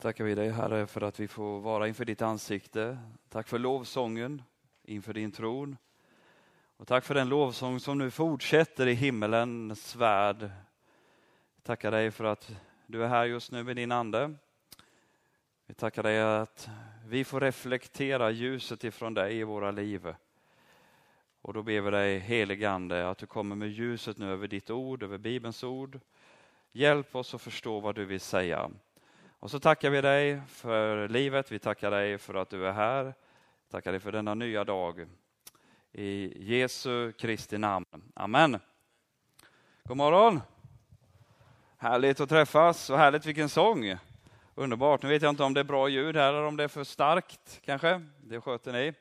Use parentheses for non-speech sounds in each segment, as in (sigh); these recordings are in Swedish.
tackar vi dig Herre för att vi får vara inför ditt ansikte. Tack för lovsången inför din tron. Och tack för den lovsång som nu fortsätter i himmelens värld. Tackar dig för att du är här just nu med din ande. Vi tackar dig att vi får reflektera ljuset ifrån dig i våra liv. Och då ber vi dig heligande att du kommer med ljuset nu över ditt ord, över Bibelns ord. Hjälp oss att förstå vad du vill säga. Och så tackar vi dig för livet, vi tackar dig för att du är här. Tackar dig för denna nya dag. I Jesu Kristi namn. Amen. God morgon! Härligt att träffas och härligt vilken sång. Underbart. Nu vet jag inte om det är bra ljud här eller om det är för starkt kanske. Det sköter ni.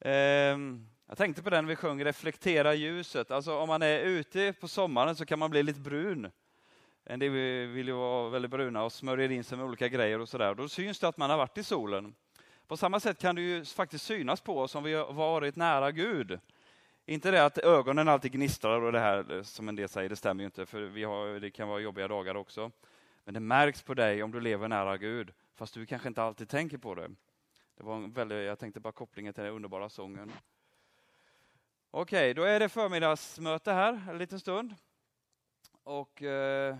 Ehm, jag tänkte på den vi sjöng Reflektera ljuset. Alltså om man är ute på sommaren så kan man bli lite brun. Eh, en del vill ju vara väldigt bruna och smörjer in sig med olika grejer och sådär. Då syns det att man har varit i solen. På samma sätt kan det ju faktiskt synas på oss om vi har varit nära Gud. Inte det att ögonen alltid gnistrar och det här eh, som en del säger, det stämmer ju inte, för vi har, det kan vara jobbiga dagar också. Men det märks på dig om du lever nära Gud, fast du kanske inte alltid tänker på det. det var en väldigt, jag tänkte bara kopplingen till den underbara sången. Okej, då är det förmiddagsmöte här en liten stund. Och eh,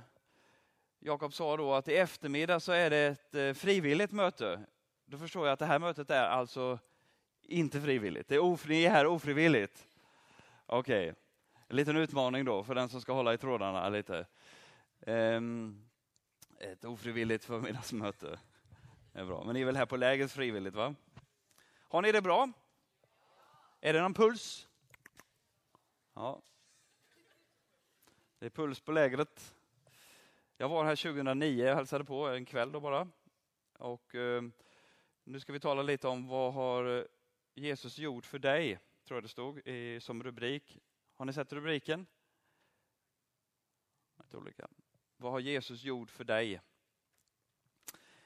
Jakob sa då att i eftermiddag så är det ett eh, frivilligt möte. Då förstår jag att det här mötet är alltså inte frivilligt. Det är ofri, här ofrivilligt. Okej, okay. en liten utmaning då för den som ska hålla i trådarna lite. Um, ett ofrivilligt förmiddagsmöte. Det är bra. Men ni är väl här på läget frivilligt va? Har ni det bra? Är det någon puls? Ja. Det är puls på lägret. Jag var här 2009 och hälsade på en kväll då bara. Och eh, nu ska vi tala lite om vad har eh, Jesus gjort för dig, tror jag det stod i, som rubrik. Har ni sett rubriken? olika. Vad har Jesus gjort för dig?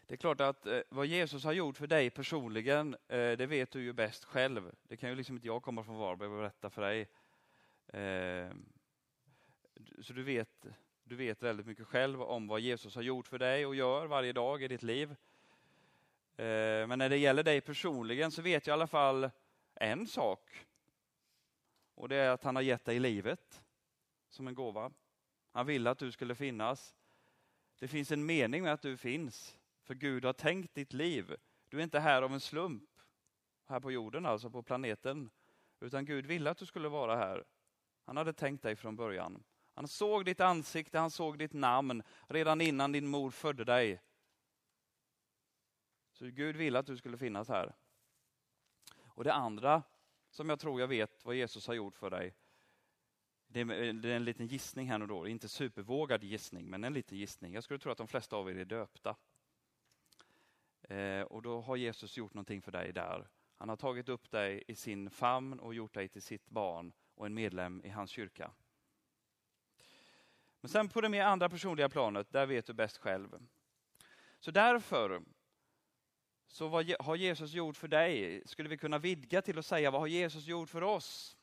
Det är klart att eh, vad Jesus har gjort för dig personligen, eh, det vet du ju bäst själv. Det kan ju liksom inte jag komma från Varberg och berätta för dig. Eh, så du vet, du vet väldigt mycket själv om vad Jesus har gjort för dig och gör varje dag i ditt liv. Eh, men när det gäller dig personligen så vet jag i alla fall en sak. Och det är att han har gett dig livet som en gåva. Han ville att du skulle finnas. Det finns en mening med att du finns, för Gud har tänkt ditt liv. Du är inte här av en slump, här på jorden, alltså på planeten, utan Gud ville att du skulle vara här. Han hade tänkt dig från början. Han såg ditt ansikte, han såg ditt namn redan innan din mor födde dig. Så Gud ville att du skulle finnas här. Och det andra som jag tror jag vet vad Jesus har gjort för dig, det är en liten gissning här nu då, inte supervågad gissning, men en liten gissning. Jag skulle tro att de flesta av er är döpta. Eh, och då har Jesus gjort någonting för dig där. Han har tagit upp dig i sin famn och gjort dig till sitt barn och en medlem i hans kyrka. Men sen på det mer andra personliga planet, där vet du bäst själv. Så därför, så vad har Jesus gjort för dig? Skulle vi kunna vidga till att säga, vad har Jesus gjort för oss?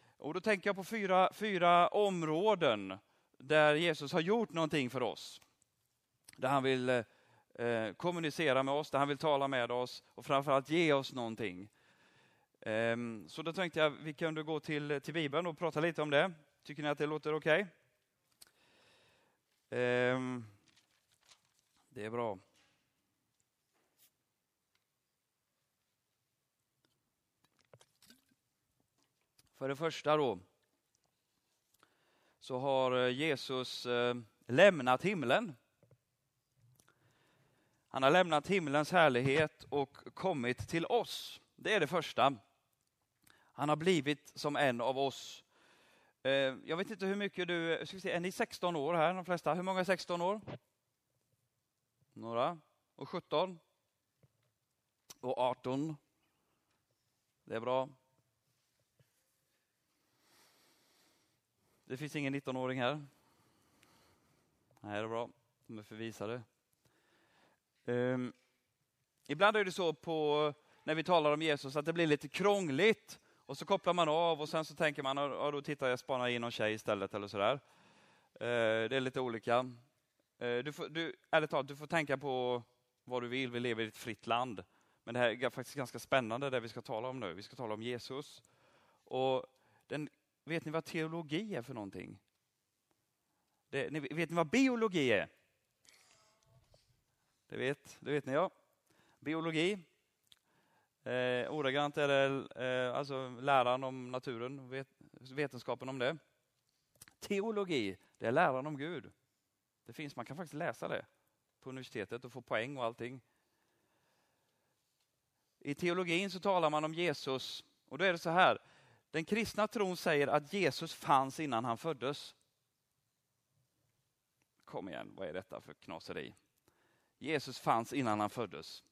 Och då tänker jag på fyra, fyra områden där Jesus har gjort någonting för oss. Där han vill eh, kommunicera med oss, där han vill tala med oss och framförallt ge oss någonting. Eh, så då tänkte jag vi kunde gå till, till Bibeln och prata lite om det. Tycker ni att det låter okej? Okay? Ehm, det är bra. För det första då, så har eh, Jesus eh, lämnat himlen. Han har lämnat himlens härlighet och kommit till oss. Det är det första. Han har blivit som en av oss. Eh, jag vet inte hur mycket du, ska vi se, är ni 16 år här de flesta? Hur många är 16 år? Några. Och 17? Och 18? Det är bra. Det finns ingen 19-åring här. Nej, det är bra. De är förvisade. Um, ehm, ibland är det så på, när vi talar om Jesus att det blir lite krångligt och så kopplar man av och sen så tänker man, ja, då tittar jag, spanar in någon tjej istället eller sådär. Eh, det är lite olika. Eh, du får, du, ärligt talat, du får tänka på vad du vill, vi lever i ett fritt land. Men det här är faktiskt ganska spännande det vi ska tala om nu. Vi ska tala om Jesus. Och den, vet ni vad teologi är för någonting? Det, ni, vet ni vad biologi är? Det vet, det vet ni ja. Biologi. Eh, ordagrant är det eh, alltså läran om naturen, vet, vetenskapen om det. Teologi, det är läran om Gud. Det finns, man kan faktiskt läsa det på universitetet och få poäng och allting. I teologin så talar man om Jesus och då är det så här. Den kristna tron säger att Jesus fanns innan han föddes. Kom igen, vad är detta för knaseri? Jesus fanns innan han föddes.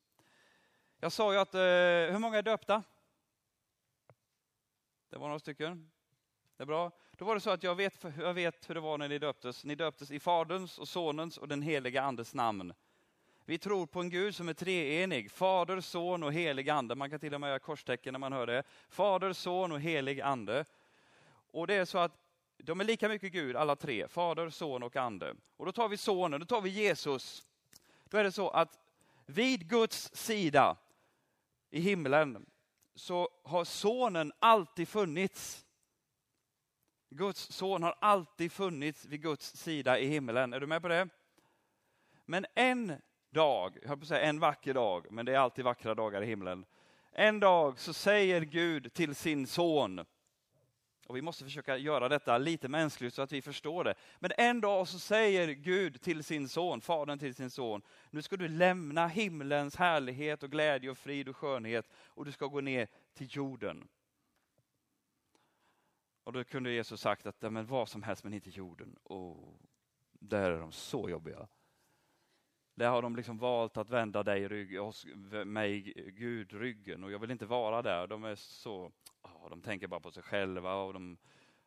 Jag sa ju att, eh, hur många är döpta? Det var några stycken. Det är bra. Då var det så att jag vet, jag vet hur det var när ni döptes. Ni döptes i Faderns och Sonens och den heliga Andes namn. Vi tror på en Gud som är treenig, Fader, Son och helig Ande. Man kan till och med göra korstecken när man hör det. Fader, Son och helig Ande. Och det är så att de är lika mycket Gud alla tre, Fader, Son och Ande. Och då tar vi Sonen, då tar vi Jesus. Då är det så att vid Guds sida i himlen så har Sonen alltid funnits. Guds son har alltid funnits vid Guds sida i himlen. Är du med på det? Men en dag, jag höll på att säga en vacker dag, men det är alltid vackra dagar i himlen. En dag så säger Gud till sin son, och vi måste försöka göra detta lite mänskligt så att vi förstår det. Men en dag så säger Gud till sin son, Fadern till sin son, nu ska du lämna himlens härlighet och glädje och frid och skönhet och du ska gå ner till jorden. Och då kunde Jesus sagt att men vad som helst men inte jorden. Och där är de så jobbiga. Där har de liksom valt att vända dig rygg, oss, mig, Gud, ryggen och jag vill inte vara där. De är så, oh, de tänker bara på sig själva. Och de,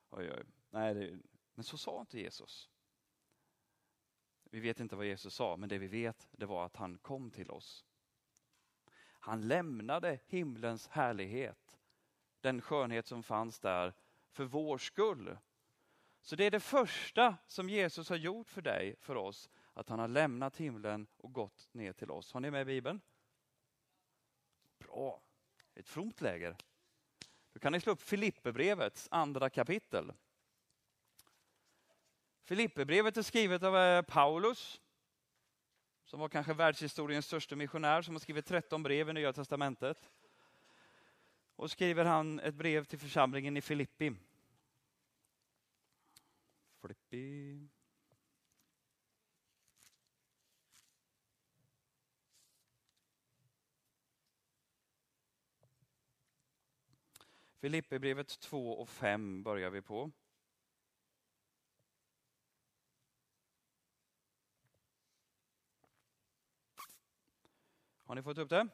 oj, oj. Nej, det, men så sa inte Jesus. Vi vet inte vad Jesus sa, men det vi vet det var att han kom till oss. Han lämnade himlens härlighet, den skönhet som fanns där för vår skull. Så det är det första som Jesus har gjort för dig, för oss, att han har lämnat himlen och gått ner till oss. Har ni med Bibeln? Bra, ett fromt läger. Då kan ni slå upp Filipperbrevets andra kapitel. Filipperbrevet är skrivet av eh, Paulus, som var kanske världshistoriens största missionär, som har skrivit 13 brev i Nya Testamentet. Och skriver han ett brev till församlingen i Filippi. Filippi. Filipperbrevet 2 och 5 börjar vi på. Har ni fått upp det?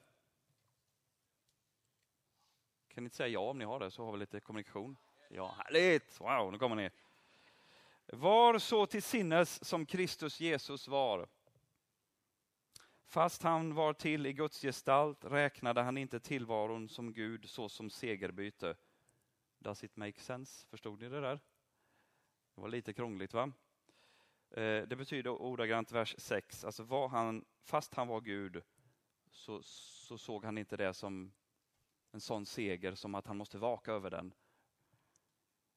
Kan ni inte säga ja om ni har det, så har vi lite kommunikation. Ja, härligt! Wow, nu kommer ni. Var så till sinnes som Kristus Jesus var. Fast han var till i Guds gestalt räknade han inte tillvaron som Gud så som segerbyte. Does it make sense? Förstod ni det där? Det var lite krångligt va? Eh, det betyder ordagrant vers 6, alltså var han, fast han var Gud så, så såg han inte det som en sån seger som att han måste vaka över den.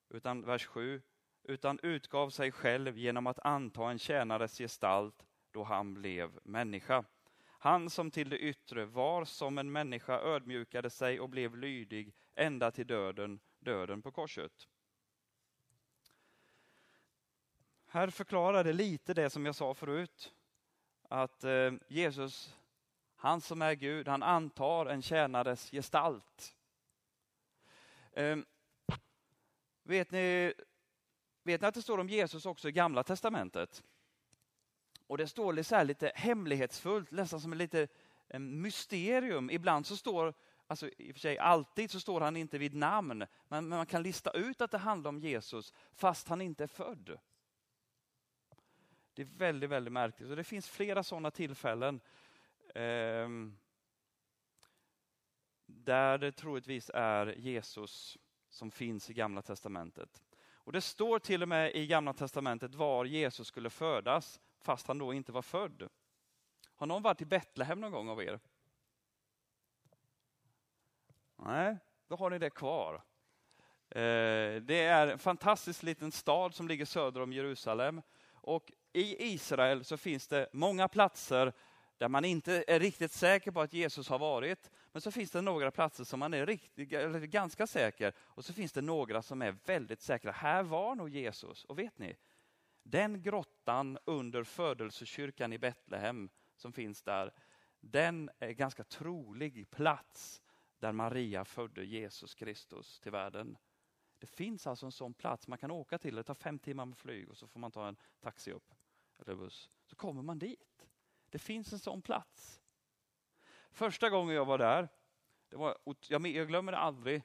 Utan vers 7, utan utgav sig själv genom att anta en tjänares gestalt då han blev människa. Han som till det yttre var som en människa ödmjukade sig och blev lydig ända till döden, döden på korset. Här förklarar det lite det som jag sa förut, att eh, Jesus, han som är Gud, han antar en tjänares gestalt. Ehm, vet, ni, vet ni att det står om Jesus också i Gamla Testamentet? Och det står så lite hemlighetsfullt, nästan som ett lite eh, mysterium. Ibland så står, alltså i och för sig alltid så står han inte vid namn, men man kan lista ut att det handlar om Jesus fast han inte är född. Det är väldigt, väldigt märkligt. Och det finns flera sådana tillfällen eh, där det troligtvis är Jesus som finns i Gamla Testamentet. Och Det står till och med i Gamla Testamentet var Jesus skulle födas fast han då inte var född. Har någon varit i Betlehem någon gång av er? Nej, då har ni det kvar. Eh, det är en fantastisk liten stad som ligger söder om Jerusalem. Och i Israel så finns det många platser där man inte är riktigt säker på att Jesus har varit. Men så finns det några platser som man är riktigt, eller ganska säker och så finns det några som är väldigt säkra. Här var nog Jesus. Och vet ni, den grottan under födelsekyrkan i Betlehem som finns där, den är ganska trolig plats där Maria födde Jesus Kristus till världen. Det finns alltså en sån plats man kan åka till, det tar fem timmar med flyg och så får man ta en taxi upp, eller buss. Så kommer man dit. Det finns en sån plats. Första gången jag var där, det var, jag glömmer det aldrig,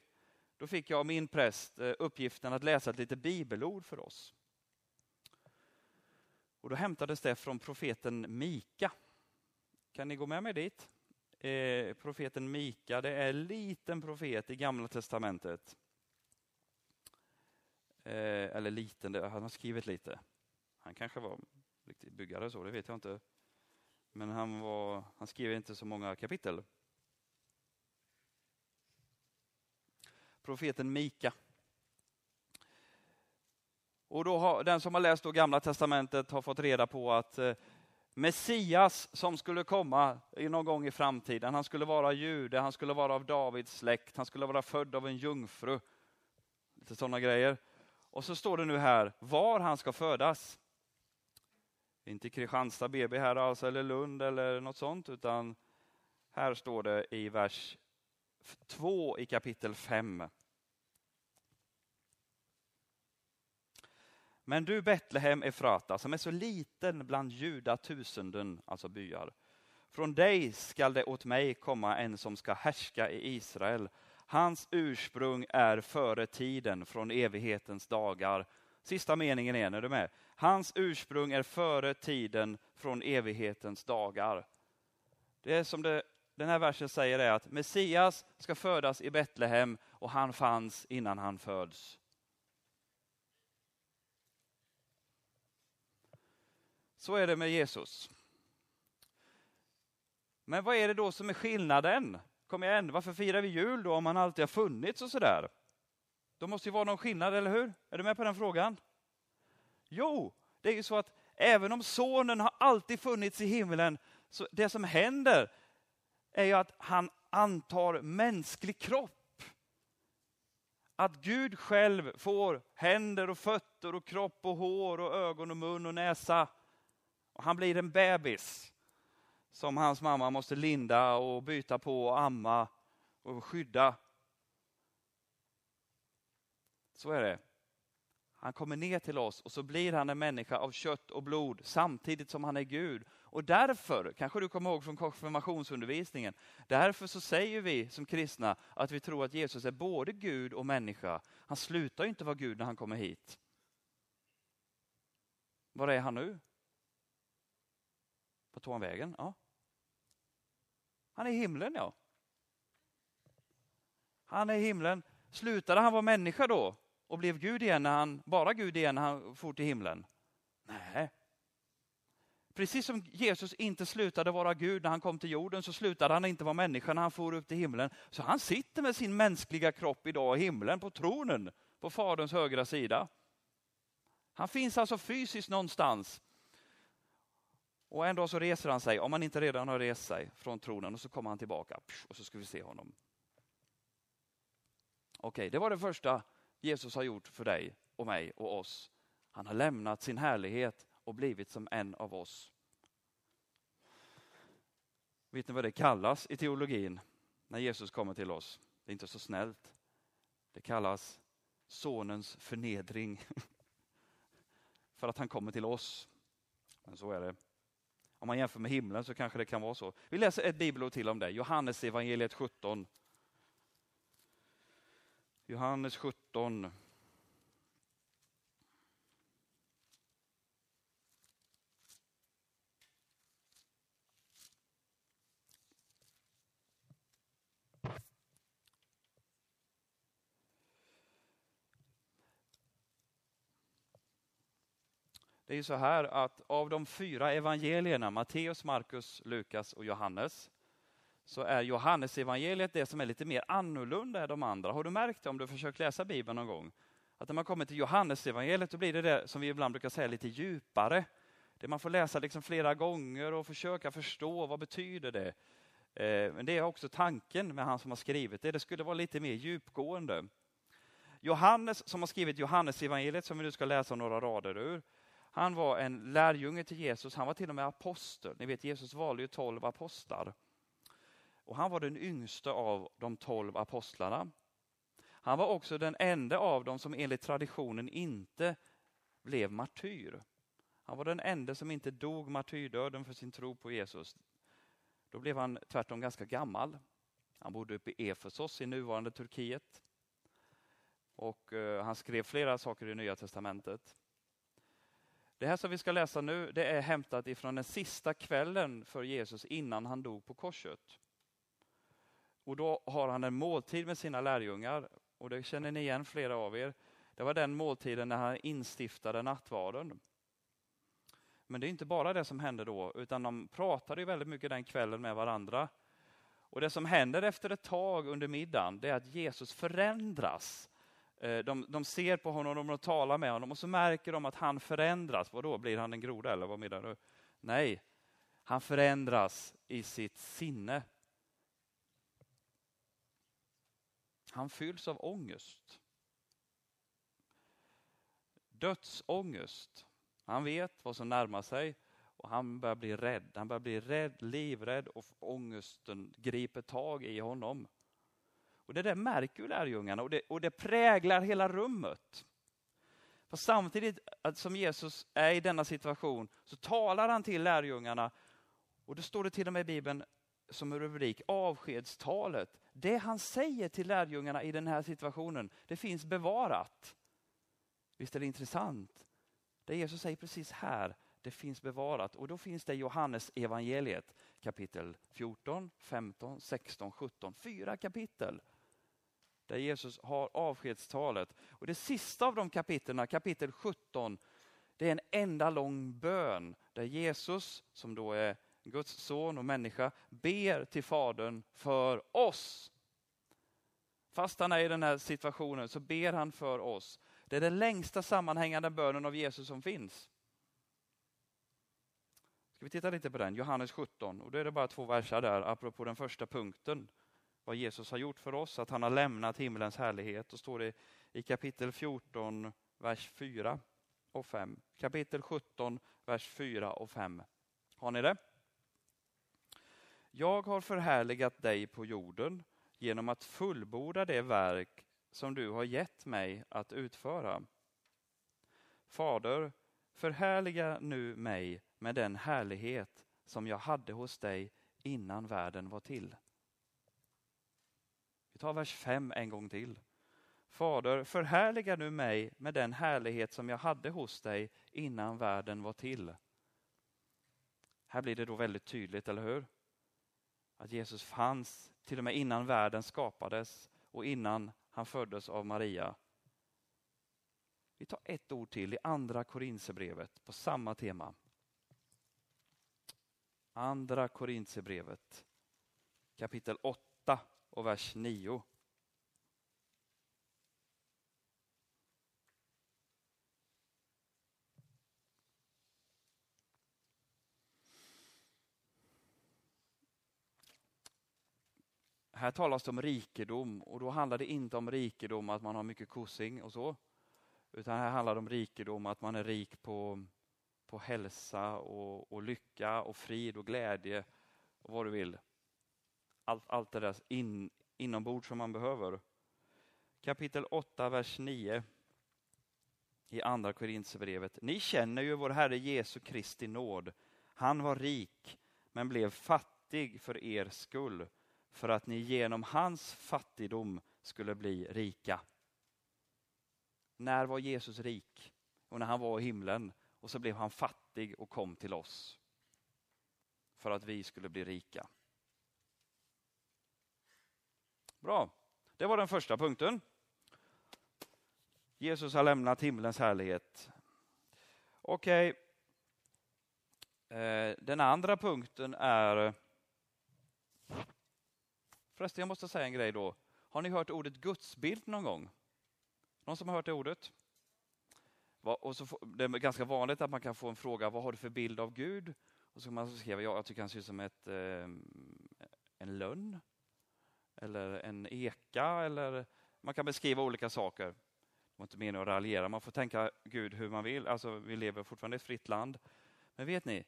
då fick jag av min präst eh, uppgiften att läsa ett litet bibelord för oss. Och Då hämtades det från profeten Mika. Kan ni gå med mig dit? Eh, profeten Mika, det är en liten profet i Gamla Testamentet. Eh, eller liten, han har skrivit lite. Han kanske var riktig byggare så, det vet jag inte. Men han, var, han skrev inte så många kapitel. Profeten Mika. Och då har, den som har läst då Gamla Testamentet har fått reda på att eh, Messias som skulle komma någon gång i framtiden, han skulle vara jude, han skulle vara av Davids släkt, han skulle vara född av en jungfru. Lite sådana grejer. Och så står det nu här var han ska födas. Inte Kristianstad BB här alltså, eller Lund eller något sånt, utan här står det i vers 2 i kapitel 5. Men du Betlehem Efrata, som är så liten bland judatusenden, alltså byar. Från dig skall det åt mig komma en som ska härska i Israel. Hans ursprung är före tiden, från evighetens dagar. Sista meningen är, är du med? Hans ursprung är före tiden, från evighetens dagar. Det som det, den här versen säger är att Messias ska födas i Betlehem och han fanns innan han föds. Så är det med Jesus. Men vad är det då som är skillnaden? Kom igen, varför firar vi jul då om han alltid har funnits och sådär? Då måste ju vara någon skillnad, eller hur? Är du med på den frågan? Jo, det är ju så att även om sonen har alltid funnits i himlen, så det som händer är ju att han antar mänsklig kropp. Att Gud själv får händer och fötter och kropp och hår och ögon och mun och näsa. Och han blir en bebis som hans mamma måste linda och byta på och amma och skydda. Så är det. Han kommer ner till oss och så blir han en människa av kött och blod samtidigt som han är Gud. Och därför, kanske du kommer ihåg från konfirmationsundervisningen, därför så säger vi som kristna att vi tror att Jesus är både Gud och människa. Han slutar inte vara Gud när han kommer hit. Var är han nu? På tog han vägen? Ja. Han är i himlen, ja. Han är i himlen. Slutade han vara människa då och blev Gud igen när han, bara Gud igen när han for till himlen? Nej. Precis som Jesus inte slutade vara Gud när han kom till jorden så slutade han inte vara människa när han for upp till himlen. Så han sitter med sin mänskliga kropp idag i himlen på tronen på Faderns högra sida. Han finns alltså fysiskt någonstans och en dag så reser han sig, om han inte redan har rest sig från tronen, och så kommer han tillbaka och så ska vi se honom. Okej, det var det första Jesus har gjort för dig och mig och oss. Han har lämnat sin härlighet och blivit som en av oss. Vet ni vad det kallas i teologin när Jesus kommer till oss? Det är inte så snällt. Det kallas sonens förnedring. (laughs) för att han kommer till oss. Men så är det. Om man jämför med himlen så kanske det kan vara så. Vi läser ett bibelord till om det. Johannes evangeliet 17. Johannes 17. Det är ju så här att av de fyra evangelierna, Matteus, Markus, Lukas och Johannes, så är Johannes evangeliet det som är lite mer annorlunda än de andra. Har du märkt det om du försökt läsa Bibeln någon gång? Att när man kommer till Johannes evangeliet då blir det det som vi ibland brukar säga lite djupare. Det man får läsa liksom flera gånger och försöka förstå vad betyder det. Eh, men det är också tanken med han som har skrivit det. Det skulle vara lite mer djupgående. Johannes som har skrivit Johannes evangeliet som vi nu ska läsa några rader ur. Han var en lärjunge till Jesus, han var till och med apostel. Ni vet Jesus valde ju tolv apostlar. Och han var den yngste av de tolv apostlarna. Han var också den enda av dem som enligt traditionen inte blev martyr. Han var den enda som inte dog martyrdöden för sin tro på Jesus. Då blev han tvärtom ganska gammal. Han bodde uppe i Efesos i nuvarande Turkiet. Och eh, han skrev flera saker i Nya Testamentet. Det här som vi ska läsa nu det är hämtat ifrån den sista kvällen för Jesus innan han dog på korset. Och då har han en måltid med sina lärjungar och det känner ni igen flera av er. Det var den måltiden när han instiftade nattvarden. Men det är inte bara det som hände då, utan de pratade väldigt mycket den kvällen med varandra. Och Det som händer efter ett tag under middagen, det är att Jesus förändras. Eh, de, de ser på honom och talar med honom och så märker de att han förändras. Vad då blir han en groda eller vad menar du? Nej, han förändras i sitt sinne. Han fylls av ångest. Dödsångest. Han vet vad som närmar sig och han börjar bli rädd. Han börjar bli rädd, livrädd och ångesten griper tag i honom. Och Det där märker ju lärjungarna och det, och det präglar hela rummet. För samtidigt som Jesus är i denna situation så talar han till lärjungarna och då står det till och med i Bibeln som rubrik avskedstalet. Det han säger till lärjungarna i den här situationen, det finns bevarat. Visst är det intressant? Det Jesus säger precis här, det finns bevarat. Och då finns det Johannes evangeliet kapitel 14, 15, 16, 17. Fyra kapitel där Jesus har avskedstalet. Och det sista av de kapitlen, kapitel 17, det är en enda lång bön där Jesus, som då är Guds son och människa, ber till Fadern för oss. Fast han är i den här situationen så ber han för oss. Det är den längsta sammanhängande bönen av Jesus som finns. Ska vi titta lite på den, Johannes 17, och då är det bara två verser där, apropå den första punkten. Vad Jesus har gjort för oss, att han har lämnat himlens härlighet. Då står det i kapitel 14, vers 4 och 5. Kapitel 17, vers 4 och 5. Har ni det? Jag har förhärligat dig på jorden genom att fullborda det verk som du har gett mig att utföra. Fader, förhärliga nu mig med den härlighet som jag hade hos dig innan världen var till. Vi tar vers 5 en gång till. Fader, förhärliga nu mig med den härlighet som jag hade hos dig innan världen var till. Här blir det då väldigt tydligt, eller hur? Att Jesus fanns till och med innan världen skapades och innan han föddes av Maria. Vi tar ett ord till i andra Korinthierbrevet på samma tema. Andra Korinthierbrevet kapitel 8 och vers 9. Här talas det om rikedom och då handlar det inte om rikedom att man har mycket kossing och så. Utan här handlar det om rikedom att man är rik på, på hälsa och, och lycka och frid och glädje och vad du vill. Allt, allt det där in, inombords som man behöver. Kapitel 8, vers 9 i Andra Korinthierbrevet. Ni känner ju vår Herre Jesu Kristi nåd. Han var rik men blev fattig för er skull för att ni genom hans fattigdom skulle bli rika. När var Jesus rik? Och när han var i himlen och så blev han fattig och kom till oss för att vi skulle bli rika. Bra, det var den första punkten. Jesus har lämnat himlens härlighet. Okej, okay. den andra punkten är... Förresten, jag måste säga en grej då. Har ni hört ordet gudsbild någon gång? Någon som har hört det ordet? Och så får, det är ganska vanligt att man kan få en fråga, vad har du för bild av Gud? Och så kan man skriva, ja, jag tycker han ser ut som ett, eh, en lönn, eller en eka, eller man kan beskriva olika saker. Det var inte meningen att raljera, man får tänka Gud hur man vill. Alltså, vi lever fortfarande i ett fritt land. Men vet ni,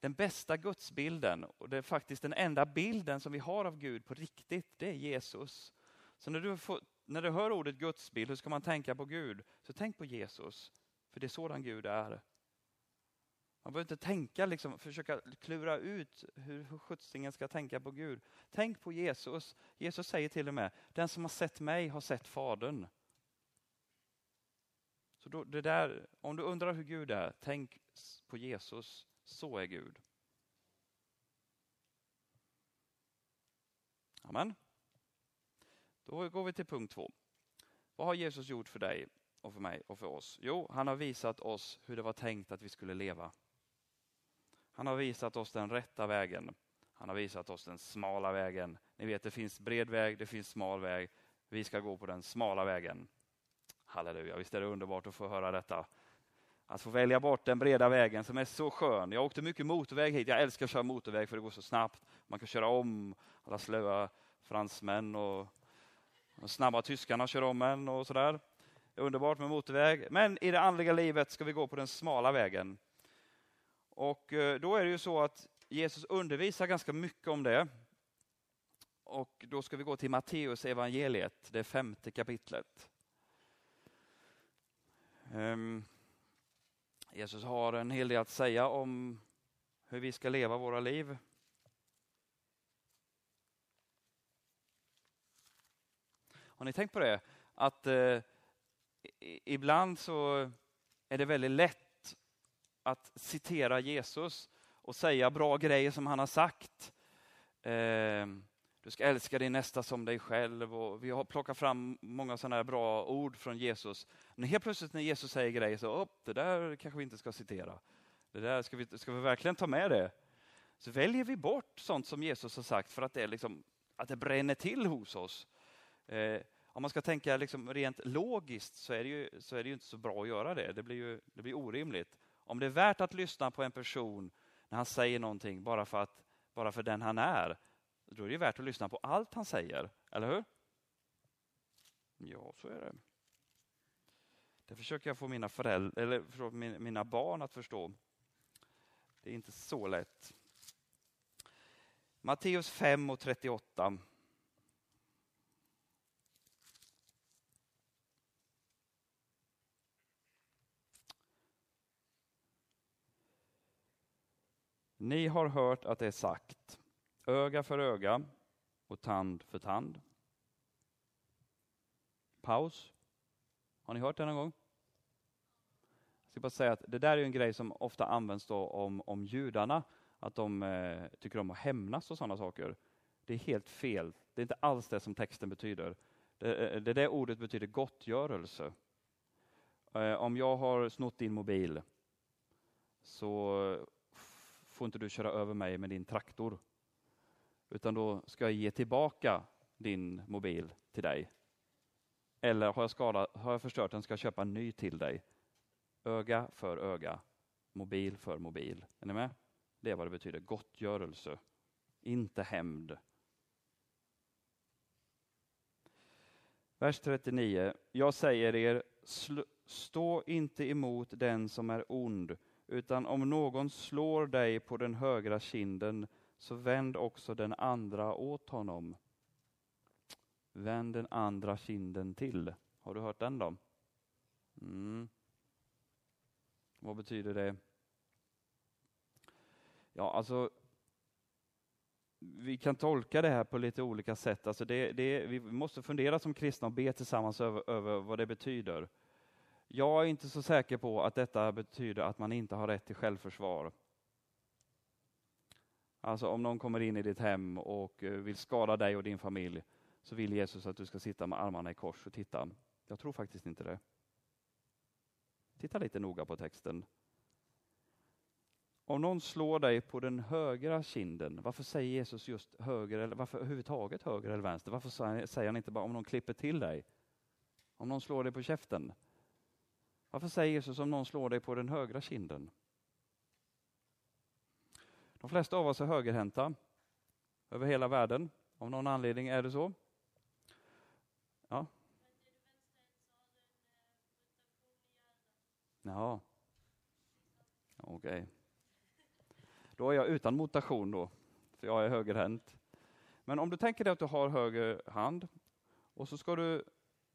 den bästa gudsbilden, och det är faktiskt den enda bilden som vi har av Gud på riktigt, det är Jesus. Så när du, får, när du hör ordet gudsbild, hur ska man tänka på Gud? Så tänk på Jesus, för det är sådan Gud är. Man behöver inte tänka, liksom, försöka klura ut hur, sjuttsingen ska tänka på Gud. Tänk på Jesus. Jesus säger till och med, den som har sett mig har sett Fadern. Så då, det där, om du undrar hur Gud är, tänk på Jesus. Så är Gud. Amen. Då går vi till punkt två. Vad har Jesus gjort för dig och för mig och för oss? Jo, han har visat oss hur det var tänkt att vi skulle leva. Han har visat oss den rätta vägen. Han har visat oss den smala vägen. Ni vet, det finns bred väg, det finns smal väg. Vi ska gå på den smala vägen. Halleluja, visst är det underbart att få höra detta. Att få välja bort den breda vägen som är så skön. Jag åkte mycket motorväg hit. Jag älskar att köra motorväg för det går så snabbt. Man kan köra om alla slöa fransmän och de snabba tyskarna kör om en och sådär. Det är underbart med motorväg. Men i det andliga livet ska vi gå på den smala vägen. Och eh, då är det ju så att Jesus undervisar ganska mycket om det. Och då ska vi gå till Matteus evangeliet, det femte kapitlet. Ehm, Jesus har en hel del att säga om hur vi ska leva våra liv. Har ni tänkt på det? Att eh, ibland så är det väldigt lätt att citera Jesus och säga bra grejer som han har sagt. Eh, du ska älska din nästa som dig själv. Och vi har plockat fram många sådana här bra ord från Jesus. Men helt plötsligt när Jesus säger grejer så, upp, det där kanske vi inte ska citera. Det där ska vi, ska vi verkligen ta med det? Så väljer vi bort sånt som Jesus har sagt för att det, liksom, att det bränner till hos oss. Eh, om man ska tänka liksom rent logiskt så är, det ju, så är det ju inte så bra att göra det. Det blir, ju, det blir orimligt. Om det är värt att lyssna på en person när han säger någonting bara för, att, bara för den han är, då är det värt att lyssna på allt han säger, eller hur? Ja, så är det. Det försöker jag få mina, föräldrar, eller mina barn att förstå. Det är inte så lätt. Matteus 5 och 38. Ni har hört att det är sagt, öga för öga och tand för tand. Paus. Har ni hört det någon gång? Jag ska bara säga att det där är en grej som ofta används då om, om judarna, att de eh, tycker om att hämnas och sådana saker. Det är helt fel. Det är inte alls det som texten betyder. Det, eh, det där ordet betyder gottgörelse. Eh, om jag har snott din mobil så får inte du köra över mig med din traktor. Utan då ska jag ge tillbaka din mobil till dig. Eller har jag, skadat, har jag förstört den ska jag köpa en ny till dig. Öga för öga, mobil för mobil. Är ni med? Det är vad det betyder, gottgörelse, inte hämnd. Vers 39. Jag säger er, stå inte emot den som är ond, utan om någon slår dig på den högra kinden, så vänd också den andra åt honom. Vänd den andra kinden till. Har du hört den då? Mm. Vad betyder det? Ja, alltså vi kan tolka det här på lite olika sätt. Alltså det, det, vi måste fundera som kristna och be tillsammans över, över vad det betyder. Jag är inte så säker på att detta betyder att man inte har rätt till självförsvar. Alltså om någon kommer in i ditt hem och eh, vill skada dig och din familj så vill Jesus att du ska sitta med armarna i kors och titta. Jag tror faktiskt inte det. Titta lite noga på texten. om någon slår dig på den högra kinden, varför säger Jesus just höger, eller varför överhuvudtaget höger eller vänster? Varför säger han inte bara om någon klipper till dig? Om någon slår dig på käften? Varför säger Jesus om någon slår dig på den högra kinden? De flesta av oss är högerhänta över hela världen. Av någon anledning är det så. Ja. Ja. Okej. Okay. Då är jag utan mutation då, för jag är högerhänt. Men om du tänker dig att du har höger hand och så ska du,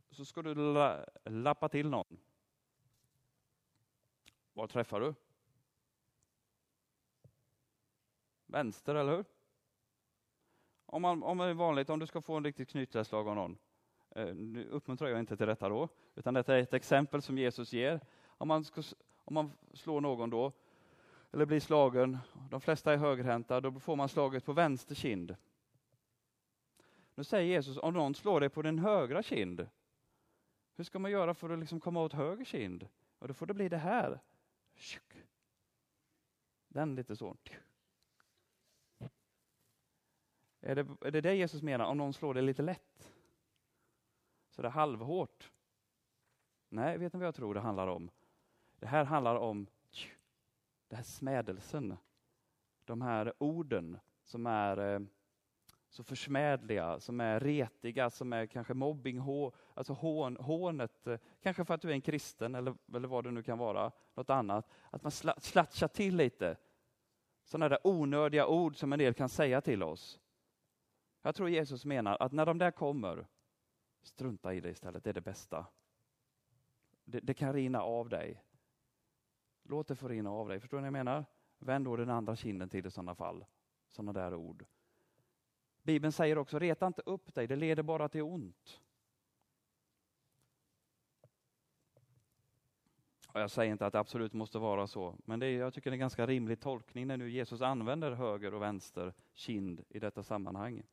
så ska du la, lappa till någon. Var träffar du? Vänster, eller hur? Om, man, om det är vanligt, om du ska få en riktigt knytnävsslag av någon, eh, nu uppmuntrar jag inte till detta då, utan detta är ett exempel som Jesus ger. Om man, ska, om man slår någon då, eller blir slagen, de flesta är högerhänta, då får man slaget på vänster kind. Nu säger Jesus, om någon slår dig på din högra kind, hur ska man göra för att liksom komma åt höger kind? Och då får det bli det här. Den lite så. Är det, är det det Jesus menar, om någon slår dig lite lätt? Så det är halvhårt? Nej, vet ni vad jag tror det handlar om? Det här handlar om den här smädelsen. De här orden som är eh, så försmädliga, som är retiga, som är kanske mobbing, hå, alltså hån, hånet, eh, kanske för att du är en kristen eller, eller vad det nu kan vara, något annat. Att man sla, slatchar till lite. Sådana där onödiga ord som en del kan säga till oss. Jag tror Jesus menar att när de där kommer, strunta i det istället, det är det bästa. Det, det kan rinna av dig. Låt det få rinna av dig. Förstår ni vad jag menar? Vänd då den andra kinden till i sådana fall. Sådana där ord. Bibeln säger också, reta inte upp dig, det leder bara till ont. Och jag säger inte att det absolut måste vara så, men det är, jag tycker det är en ganska rimlig tolkning när nu Jesus använder höger och vänster kind i detta sammanhang.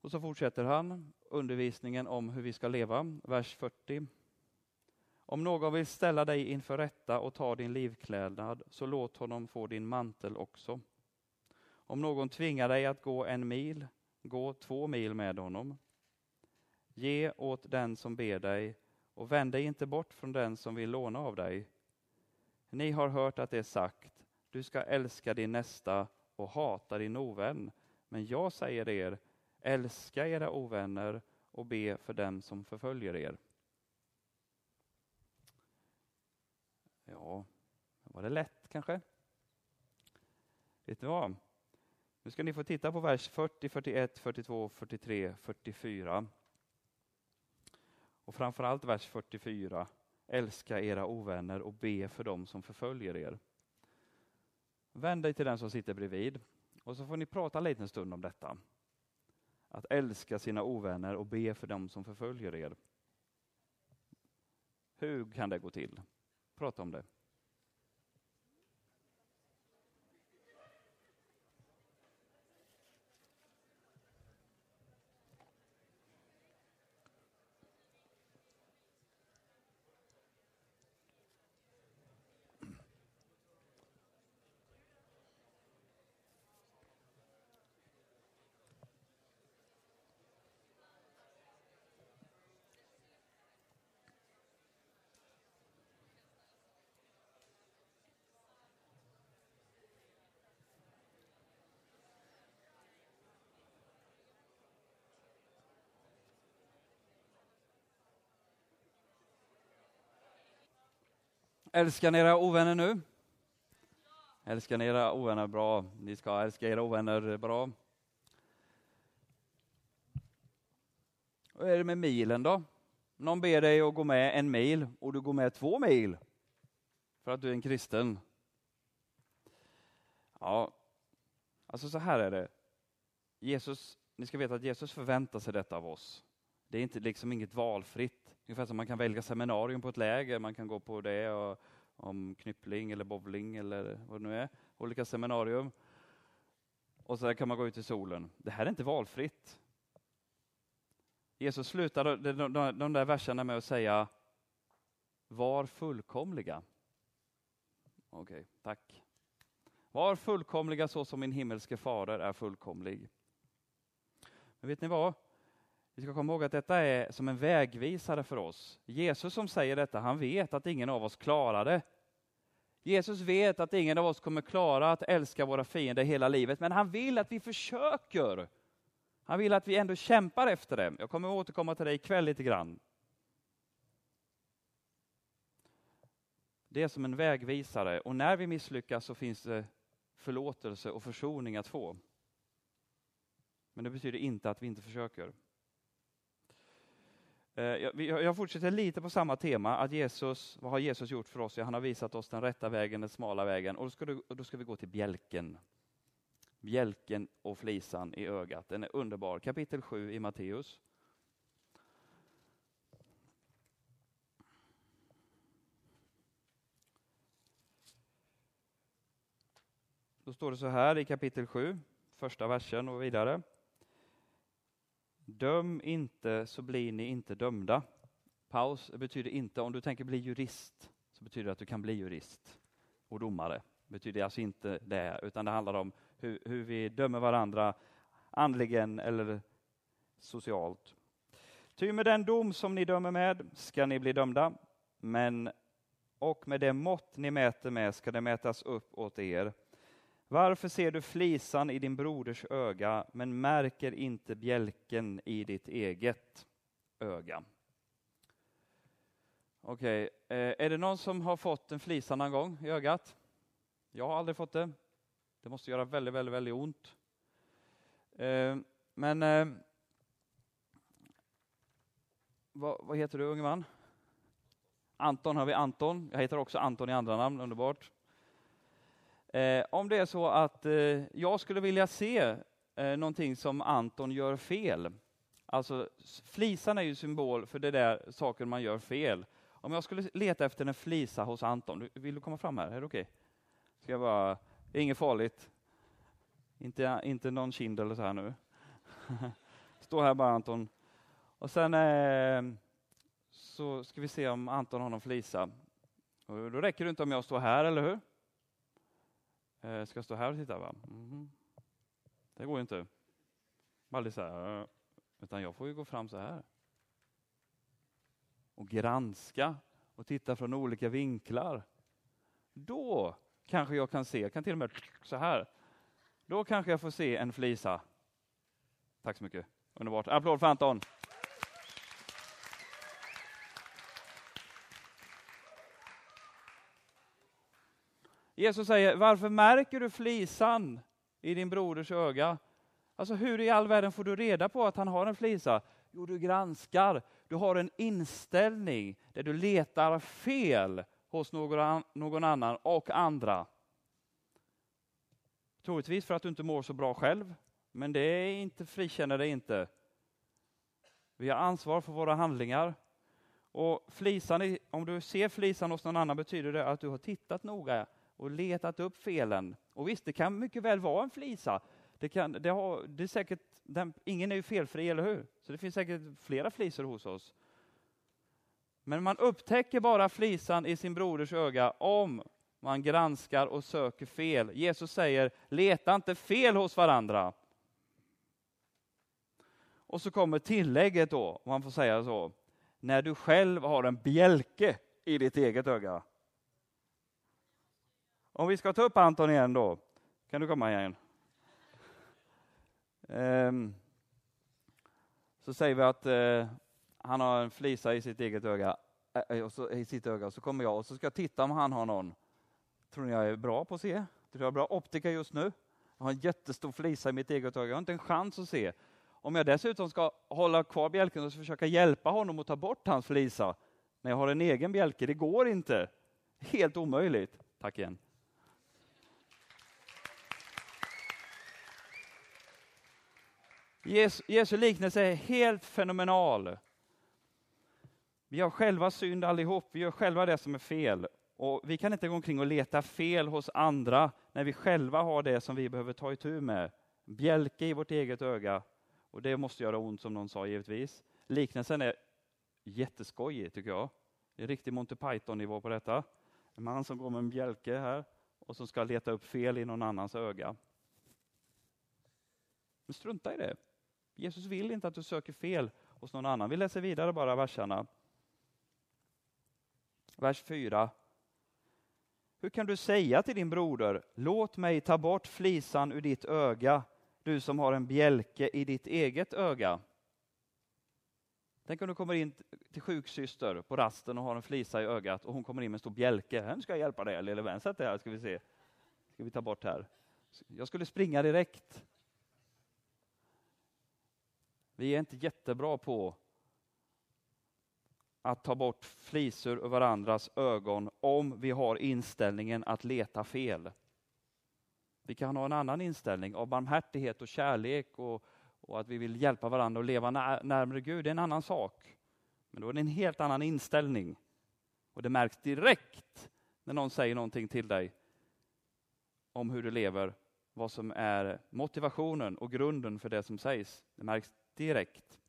Och så fortsätter han undervisningen om hur vi ska leva, vers 40. Om någon vill ställa dig inför rätta och ta din livklädnad, så låt honom få din mantel också. Om någon tvingar dig att gå en mil, gå två mil med honom. Ge åt den som ber dig och vänd dig inte bort från den som vill låna av dig. Ni har hört att det är sagt, du ska älska din nästa och hata din ovän. Men jag säger er, älska era ovänner och be för dem som förföljer er. Ja, var det lätt kanske? Vet ni vad? Nu ska ni få titta på vers 40, 41, 42, 43, 44. Och framförallt vers 44. Älska era ovänner och be för dem som förföljer er. Vänd dig till den som sitter bredvid och så får ni prata en liten stund om detta. Att älska sina ovänner och be för dem som förföljer er. Hur kan det gå till? Prata om det. Älskar ni era ovänner nu? Älskar ni era ovänner bra? Ni ska älska era ovänner bra. Hur är det med milen då? Någon ber dig att gå med en mil och du går med två mil för att du är en kristen. Ja, alltså så här är det. Jesus, ni ska veta att Jesus förväntar sig detta av oss. Det är inte liksom inget valfritt. Ungefär som man kan välja seminarium på ett läger, man kan gå på det och, om knyppling eller bowling eller vad det nu är, olika seminarium. Och så kan man gå ut i solen. Det här är inte valfritt. Jesus slutar de, de, de där verserna med att säga var fullkomliga. Okej, okay, tack. Var fullkomliga så som min himmelske fader är fullkomlig. Men vet ni vad? Vi ska komma ihåg att detta är som en vägvisare för oss. Jesus som säger detta, han vet att ingen av oss klarar det. Jesus vet att ingen av oss kommer klara att älska våra fiender hela livet, men han vill att vi försöker. Han vill att vi ändå kämpar efter det. Jag kommer återkomma till det ikväll lite grann. Det är som en vägvisare och när vi misslyckas så finns det förlåtelse och försoning att få. Men det betyder inte att vi inte försöker. Eh, jag fortsätter lite på samma tema, att Jesus, vad har Jesus gjort för oss? Han har visat oss den rätta vägen, den smala vägen. Och då ska, du, då ska vi gå till bjälken. Bjälken och flisan i ögat. Den är underbar. Kapitel 7 i Matteus. Då står det så här i kapitel 7, första versen och vidare. Döm inte så blir ni inte dömda. Paus betyder inte, om du tänker bli jurist, så betyder det att du kan bli jurist och domare. Det betyder alltså inte det, utan det handlar om hur, hur vi dömer varandra andligen eller socialt. Ty med den dom som ni dömer med ska ni bli dömda, men och med det mått ni mäter med ska det mätas upp åt er. Varför ser du flisan i din broders öga men märker inte bjälken i ditt eget öga? Okej, okay. Eh, är det någon som har fått en flisa någon gång i ögat? Jag har aldrig fått det. Det måste göra väldigt, väldigt, väldigt ont. Eh, men eh, vad, vad heter du unge man? Anton har vi Anton. Jag heter också Anton i andra namn, underbart. Eh, om det är så att eh, jag skulle vilja se eh, någonting som Anton gör fel, alltså flisan är ju symbol för det där saker man gör fel. Om jag skulle leta efter en flisa hos Anton, vill du komma fram här? Är det okej? Okay? Ska jag bara, det är inget farligt. Inte, inte någon kind eller så här nu. (laughs) Stå här bara Anton. Och sen eh, så ska vi se om Anton har någon flisa. Och då räcker det inte om jag står här, eller hur? Eh, ska jag stå här och titta? Va? Mm. Det går ju inte. Aldrig så här, eh, utan jag får ju gå fram så här. Och granska och titta från olika vinklar. Då kanske jag kan se, jag kan till och med så här. Då kanske jag får se en flisa. Tack så mycket. Underbart. Applåd för Anton. Jesus säger, varför märker du flisan i din broders öga? Alltså hur i all världen får du reda på att han har en flisa? Jo, du granskar. Du har en inställning där du letar fel hos någon annan och andra. Troligtvis för att du inte mår så bra själv, men det är inte, frikänner dig inte. Vi har ansvar för våra handlingar. Och flisan, om du ser flisan hos någon annan betyder det att du har tittat noga och letat upp felen. Och visst, det kan mycket väl vara en flisa. Det, kan, det, har, det är säkert, den, ingen är ju felfri, eller hur? Så det finns säkert flera flisor hos oss. Men man upptäcker bara flisan i sin broders öga om man granskar och söker fel. Jesus säger, leta inte fel hos varandra. Och så kommer tillägget då, om man får säga så, när du själv har en bjälke i ditt eget öga. Om vi ska ta upp Anton igen då, kan du komma igen? Um, ehm, så säger vi att uh, han har en flisa i sitt eget öga, eh, eh, så, i sitt öga, så kommer jag och så ska jag titta om han har någon. Tror ni jag är bra på att se? Tror jag är bra optiker just nu? Jag har en jättestor flisa i mitt eget öga, jag har inte en chans att se. Om jag dessutom ska hålla kvar bjälken och försöka hjälpa honom att ta bort hans flisa, när jag har en egen bjälke, det går inte. Helt omöjligt. Tack igen. Jesu, Jesu liknelse är helt fenomenal. Vi har själva synd allihop, vi gör själva det som är fel. Och Vi kan inte gå omkring och leta fel hos andra när vi själva har det som vi behöver ta itu med. Bjälke i vårt eget öga. Och det måste göra ont som någon sa givetvis. Liknelsen är jätteskojig tycker jag. Det är riktig Monty Python-nivå på detta. En man som går med en bjälke här och som ska leta upp fel i någon annans öga. Men strunta i det. Jesus vill inte att du söker fel hos någon annan. Vi läser vidare bara verserna. Vers 4. Hur kan du säga till din broder, låt mig ta bort flisan ur ditt öga, du som har en bjälke i ditt eget öga? Tänk om du kommer in till sjuksyster på rasten och har en flisa i ögat och hon kommer in med en stor bjälke. Nu ska jag hjälpa dig, lille vän. Sätt dig här ska vi se. Ska vi ta bort här. Jag skulle springa direkt. Vi är inte jättebra på att ta bort flisor ur varandras ögon om vi har inställningen att leta fel. Vi kan ha en annan inställning av barmhärtighet och kärlek och, och att vi vill hjälpa varandra att leva närmare Gud. Det är en annan sak. Men då är det en helt annan inställning. Och det märks direkt när någon säger någonting till dig om hur du lever, vad som är motivationen och grunden för det som sägs. Det märks direkt.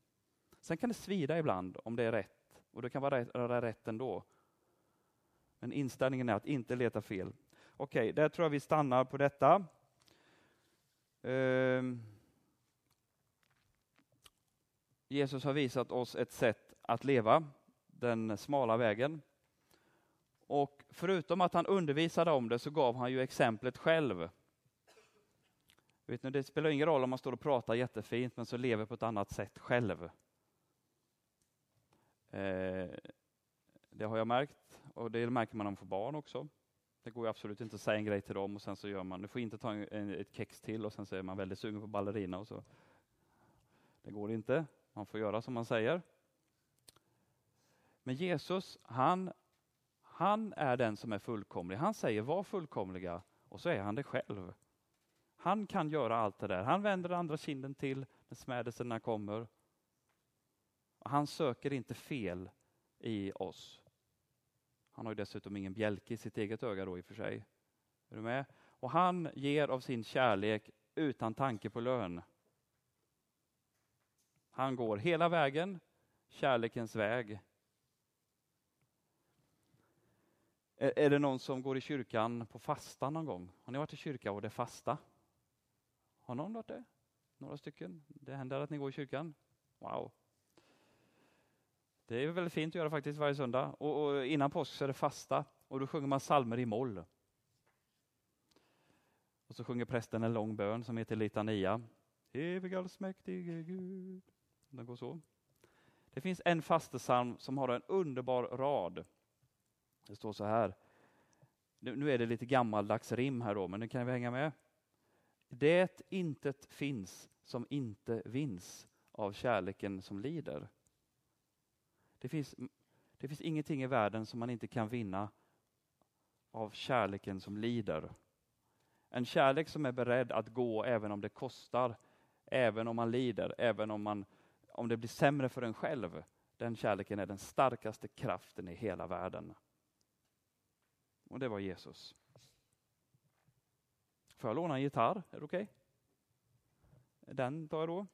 Sen kan det svida ibland om det är rätt och det kan vara rätt, vara rätt ändå. Men inställningen är att inte leta fel. Okej, okay, där tror jag vi stannar på detta. Uh, Jesus har visat oss ett sätt att leva, den smala vägen. Och förutom att han undervisade om det så gav han ju exemplet själv. Vet ni, det spelar ingen roll om man står och pratar jättefint men så lever på ett annat sätt själv. Eh, det har jag märkt och det märker man om man får barn också. Det går absolut inte att säga en grej till dem och sen så gör man, du får inte ta en, ett kex till och sen så är man väldigt sugen på ballerina och så. Det går inte, man får göra som man säger. Men Jesus, han, han är den som är fullkomlig. Han säger var fullkomliga och så är han det själv. Han kan göra allt det där. Han vänder andra kinden till när smädelserna kommer. Han söker inte fel i oss. Han har ju dessutom ingen bjälke i sitt eget öga då i och för sig. Är du med? Och han ger av sin kärlek utan tanke på lön. Han går hela vägen, kärlekens väg. Är, är det någon som går i kyrkan på fasta någon gång? Har ni varit i kyrka och det är fasta? Har någon varit det? Några stycken? Det händer att ni går i kyrkan? Wow. Det är väldigt fint att göra faktiskt varje söndag. Och, och innan påsk så är det fasta och då sjunger man salmer i moll. Och så sjunger prästen en lång bön som heter litania. Evig allsmäktige Gud. Den går så. Det finns en fastesalm som har en underbar rad. Det står så här. Nu är det lite gammaldags rim här då, men nu kan vi hänga med. Det intet finns som inte vinns av kärleken som lider. Det finns, det finns ingenting i världen som man inte kan vinna av kärleken som lider. En kärlek som är beredd att gå även om det kostar, även om man lider, även om, man, om det blir sämre för en själv. Den kärleken är den starkaste kraften i hela världen. Och det var Jesus. Får jag låna en gitarr? Är det okej? Okay? Den tar jag då.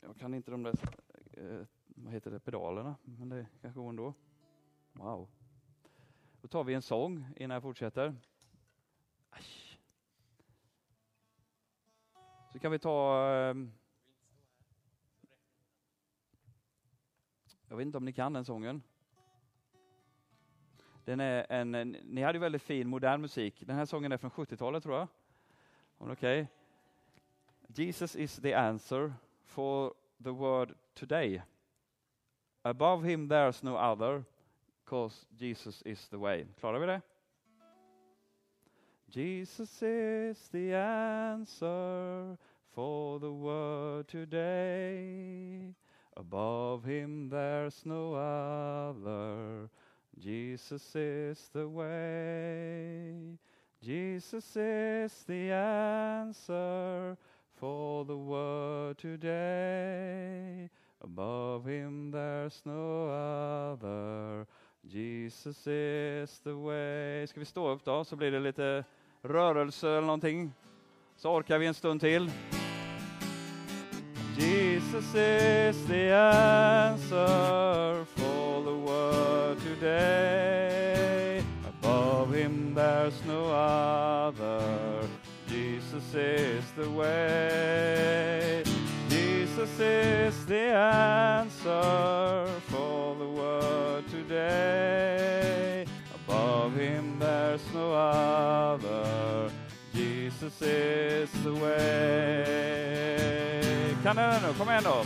Jag kan inte de där eh, vad heter det, pedalerna, men det kanske går ändå. Wow. Då tar vi en sång innan jag fortsätter. Asch. Så kan vi ta... Ehm, jag vet inte om ni kan den sången. Den är en, ni hade ju väldigt fin modern musik. Den här sången är från 70-talet tror jag. Okay. Jesus is the answer for the word today. Above him there's no other, cause Jesus is the way. Klarar vi det? Jesus is the answer for the word today. Above him there's no other. Jesus is the way. Jesus is the answer for the word today. Above him there's no other. Jesus is the way. Ska vi stå upp då så blir det lite rörelse eller någonting. Så orkar vi en stund till. Jesus is the answer for the world today. Above him there's no other. Jesus is the way. Jesus is the answer for the world today. Above him there's no other. Jesus is the way. Kan den nu? Kom igen då.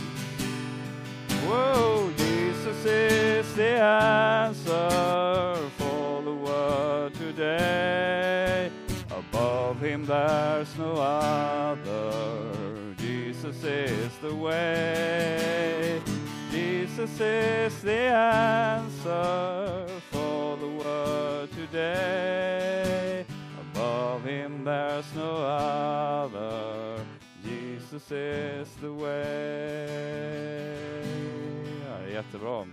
Whoa, Jesus is the answer for the world today. Above him there's no other. Jesus is the way. Jesus is the answer for the world today. Above him there's no other. Jesus is the way. Ja, det är jättebra.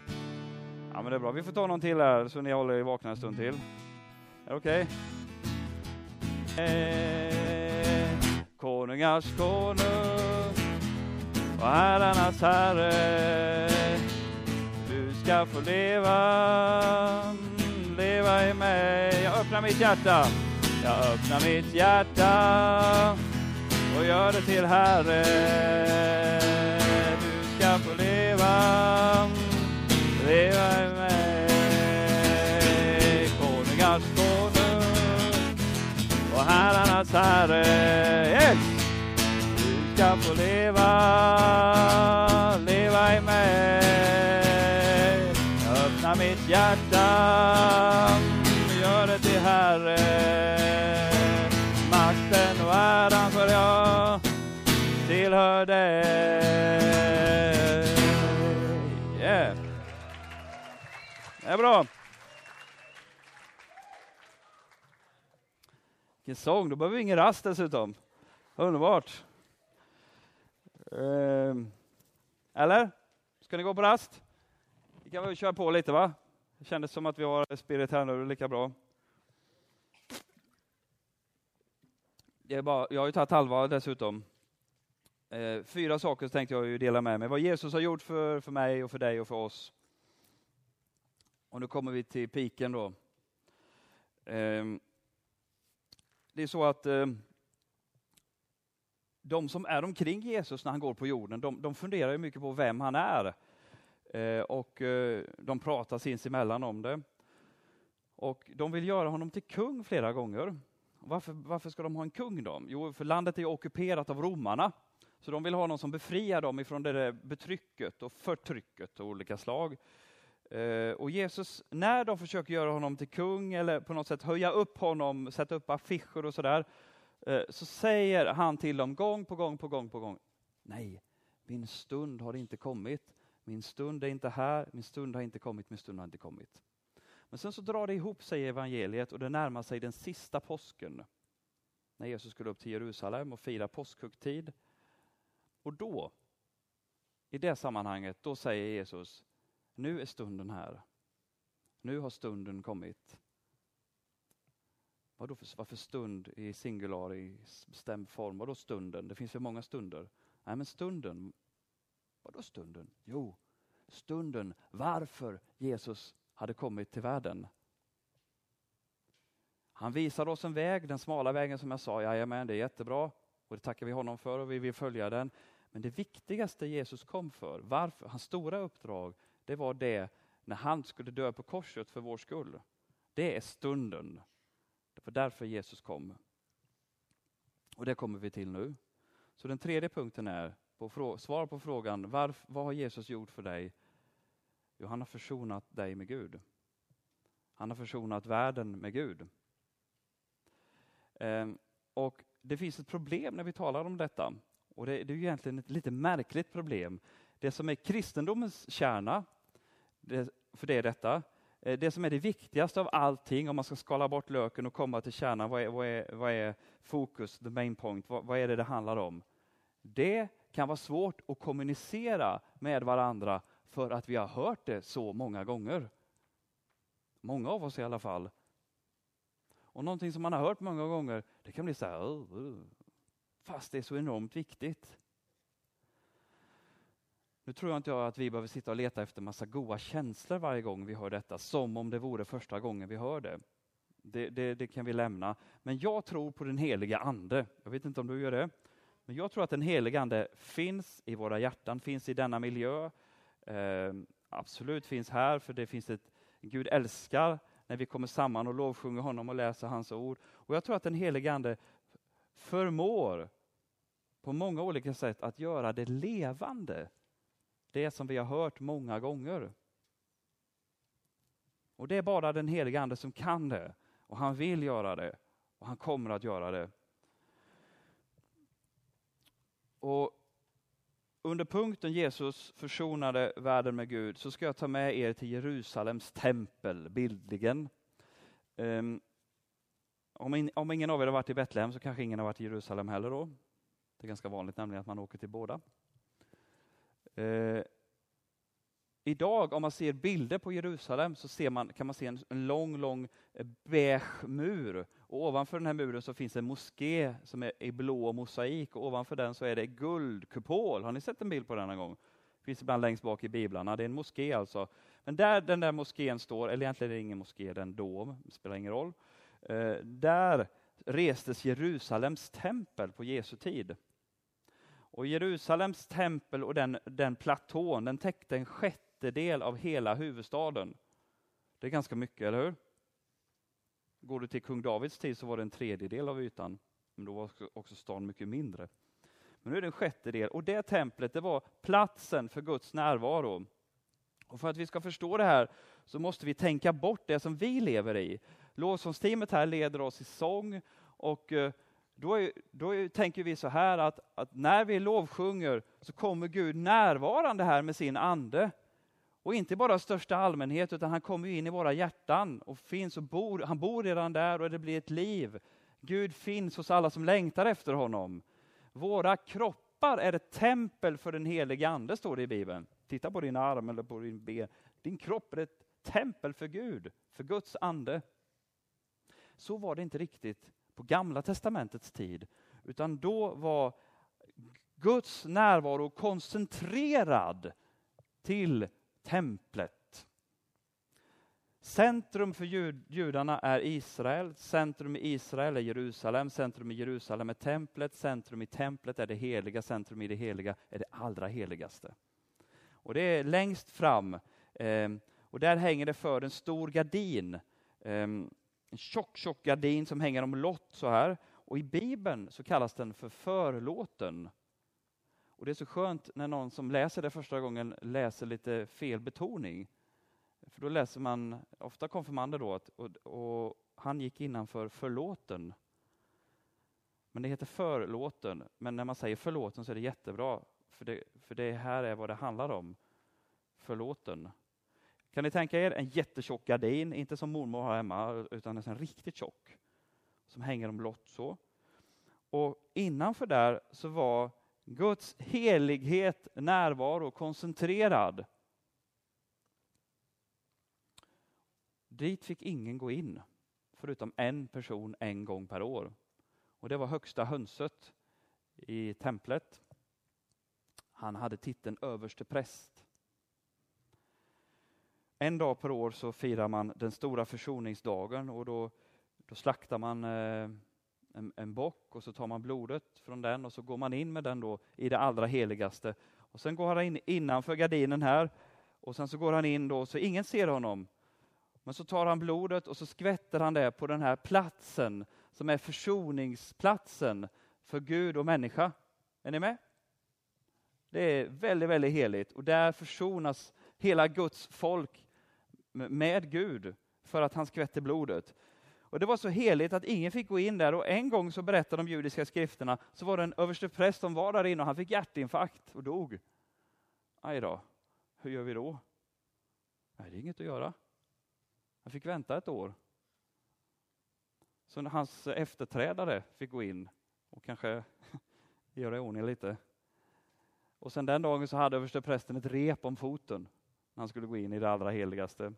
Ja, men det är bra. Vi får ta någon till här så ni håller er vakna en stund till. Är det okej? Okay? Konungars konung och herrarnas herre. Du ska få leva, leva i mig. Jag öppnar mitt hjärta, jag öppnar mitt hjärta och gör det till Herre. Du ska få leva, leva i mig. Konungars konung och herrarnas herre. Yes! Du ska få leva, leva i mig. Jag öppnar mitt hjärta, gör det till Herre. Tillhör dig. Yeah. Det är bra. Vilken sång, då behöver vi ingen rast dessutom. Underbart. Ehm, Eller? Ska ni gå på rast? Vi kan väl köra på lite va? Det kändes som att vi har spirit här nu, lika bra. Det är bara, jag har ju tagit halva dessutom. Eh, fyra saker tänkte jag ju dela med mig. Vad Jesus har gjort för, för mig och för dig och för oss. Och nu kommer vi till piken då. Eh, det är så att eh, de som är omkring Jesus när han går på jorden, de, de funderar ju mycket på vem han är. Eh, och eh, de pratar sinsemellan om det. Och de vill göra honom till kung flera gånger. Varför, varför ska de ha en kung då? Jo, för landet är ockuperat av romarna. Så de vill ha någon som befriar dem ifrån det där betrycket och förtrycket av olika slag. Eh, och Jesus, när de försöker göra honom till kung eller på något sätt höja upp honom, sätta upp affischer och sådär, eh, så säger han till dem gång på gång på gång på gång. Nej, min stund har inte kommit. Min stund är inte här, min stund har inte kommit, min stund har inte kommit. Men sen så drar det ihop sig i evangeliet och det närmar sig den sista påsken. När Jesus skulle upp till Jerusalem och fira påskhögtid. Och då, i det sammanhanget, då säger Jesus, nu är stunden här. Nu har stunden kommit. Vadå för, varför stund i singular, i bestämd form? Vadå stunden? Det finns ju många stunder. Nej, men stunden. Vadå stunden? Jo, stunden varför Jesus hade kommit till världen. Han visar oss en väg, den smala vägen som jag sa, jajamän, det är jättebra och det tackar vi honom för och vi vill följa den. Men det viktigaste Jesus kom för, varför, hans stora uppdrag, det var det när han skulle dö på korset för vår skull. Det är stunden. Det var därför Jesus kom. Och det kommer vi till nu. Så den tredje punkten är, på svar på frågan, varför, vad har Jesus gjort för dig? Jo, han har försonat dig med Gud. Han har försonat världen med Gud. Ehm, och Det finns ett problem när vi talar om detta. Och det, det är egentligen ett lite märkligt problem. Det som är kristendomens kärna, det, för det är detta, eh, det som är det viktigaste av allting, om man ska skala bort löken och komma till kärnan, vad är, vad är, vad är fokus, the main point, vad, vad är det det handlar om? Det kan vara svårt att kommunicera med varandra för att vi har hört det så många gånger. Många av oss i alla fall. Och någonting som man har hört många gånger, det kan bli så här, fast det är så enormt viktigt. Nu tror jag inte att vi behöver sitta och leta efter massa goda känslor varje gång vi hör detta, som om det vore första gången vi hör det. Det, det, det kan vi lämna. Men jag tror på den heliga Ande. Jag vet inte om du gör det. Men jag tror att den heliga Ande finns i våra hjärtan, finns i denna miljö. Eh, absolut finns här, för det finns ett Gud älskar när vi kommer samman och lovsjunger honom och läser hans ord. Och jag tror att den heliga Ande förmår på många olika sätt att göra det levande. Det som vi har hört många gånger. Och det är bara den heliga Ande som kan det. Och han vill göra det. Och han kommer att göra det. Och under punkten Jesus försonade världen med Gud så ska jag ta med er till Jerusalems tempel bildligen. Um, om, in, om, ingen av er har varit i Betlehem så kanske ingen har varit i Jerusalem heller då. Det är ganska vanligt nämligen att man åker till båda. Eh, Idag om man ser bilder på Jerusalem så ser man, kan man se en, en lång, lång eh, beige mur. Och ovanför den här muren så finns en moské som är i blå mosaik och ovanför den så är det guldkupol. Har ni sett en bild på den någon gång? Finns ibland längst bak i biblarna. Det är en moské alltså. Men där den där moskén står, eller egentligen är det ingen moské, det är en dom, det spelar ingen roll. Eh, där restes Jerusalems tempel på Jesu tid. Och Jerusalems tempel och den, den platån, den täckte en sjättedel av hela huvudstaden. Det är ganska mycket, eller hur? Går du till kung Davids tid så var det en tredjedel av ytan, men då var också stan mycket mindre. Men nu är det en sjättedel och det templet det var platsen för Guds närvaro. Och för att vi ska förstå det här så måste vi tänka bort det som vi lever i. Lovsångsteamet här leder oss i sång och eh, då, är, då är, tänker vi så här att, att när vi lovsjunger så kommer Gud närvarande här med sin ande. Och inte bara i största allmänhet, utan han kommer in i våra hjärtan och finns och bor. Han bor redan där och det blir ett liv. Gud finns hos alla som längtar efter honom. Våra kroppar är ett tempel för den helige Ande, står det i Bibeln. Titta på din arm eller på din ben. Din kropp är ett tempel för Gud, för Guds ande. Så var det inte riktigt på Gamla testamentets tid, utan då var Guds närvaro koncentrerad till templet. Centrum för jud judarna är Israel, centrum i Israel är Jerusalem, centrum i Jerusalem är templet, centrum i templet är det heliga, centrum i det heliga är det allra heligaste. Och det är längst fram, eh, och där hänger det för en stor gardin, eh, en tjock, tjock gardin som hänger omlott så här. Och i Bibeln så kallas den för förlåten. Och Det är så skönt när någon som läser det första gången läser lite fel betoning. För då läser man, ofta konfirmander då, att, och, och han gick innanför förlåten. Men det heter förlåten, men när man säger förlåten så är det jättebra, för det, för det här är vad det handlar om. Förlåten. Kan ni tänka er en jättetjock gardin, inte som mormor har hemma, utan en riktigt tjock, som hänger om blott så. Och innanför där så var Guds helighet, närvaro koncentrerad. Dit fick ingen gå in, förutom en person en gång per år. Och Det var högsta hönset i templet. Han hade titeln överste präst. En dag per år så firar man den stora försoningsdagen och då, då slaktar man eh, en, en bock och så tar man blodet från den och så går man in med den då i det allra heligaste. Och Sen går han in innanför gardinen här och sen så går han in då så ingen ser honom. Men så tar han blodet och så skvätter han det på den här platsen som är försoningsplatsen för Gud och människa. Är ni med? Det är väldigt, väldigt heligt och där försonas hela Guds folk med Gud för att han skvätte blodet. Och Det var så heligt att ingen fick gå in där och en gång så berättade de judiska skrifterna så var det en överstepräst som var där inne och han fick hjärtinfarkt och dog. Aj då, hur gör vi då? Nej, det är inget att göra. Han fick vänta ett år. Så när hans efterträdare fick gå in och kanske (laughs) göra i ordning lite. Och sen den dagen så hade översteprästen ett rep om foten när han skulle gå in i det allra heligaste.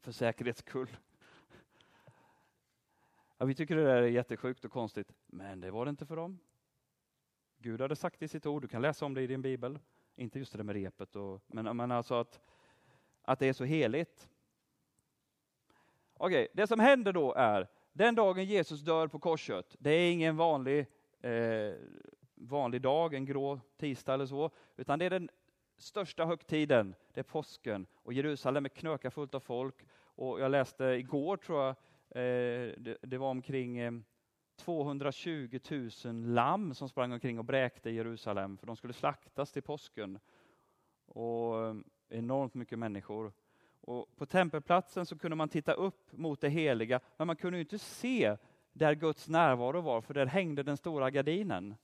För säkerhets skull. Ja, vi tycker det där är jättesjukt och konstigt, men det var det inte för dem. Gud hade sagt i sitt ord, du kan läsa om det i din bibel. Inte just det med repet, och, men, men alltså att, att det är så heligt. Okej, det som händer då är, den dagen Jesus dör på korset, det är ingen vanlig, eh, vanlig dag, en grå tisdag eller så, utan det är den största högtiden, det är påsken och Jerusalem är knökafullt av folk. Och jag läste igår, tror jag, eh, det, det, var omkring eh, 220 000 lamm som sprang omkring och bräkte i Jerusalem, för de skulle slaktas till påsken. Och eh, enormt mycket människor. Och på tempelplatsen så kunde man titta upp mot det heliga, men man kunde inte se där Guds närvaro var, för där hängde den stora gardinen.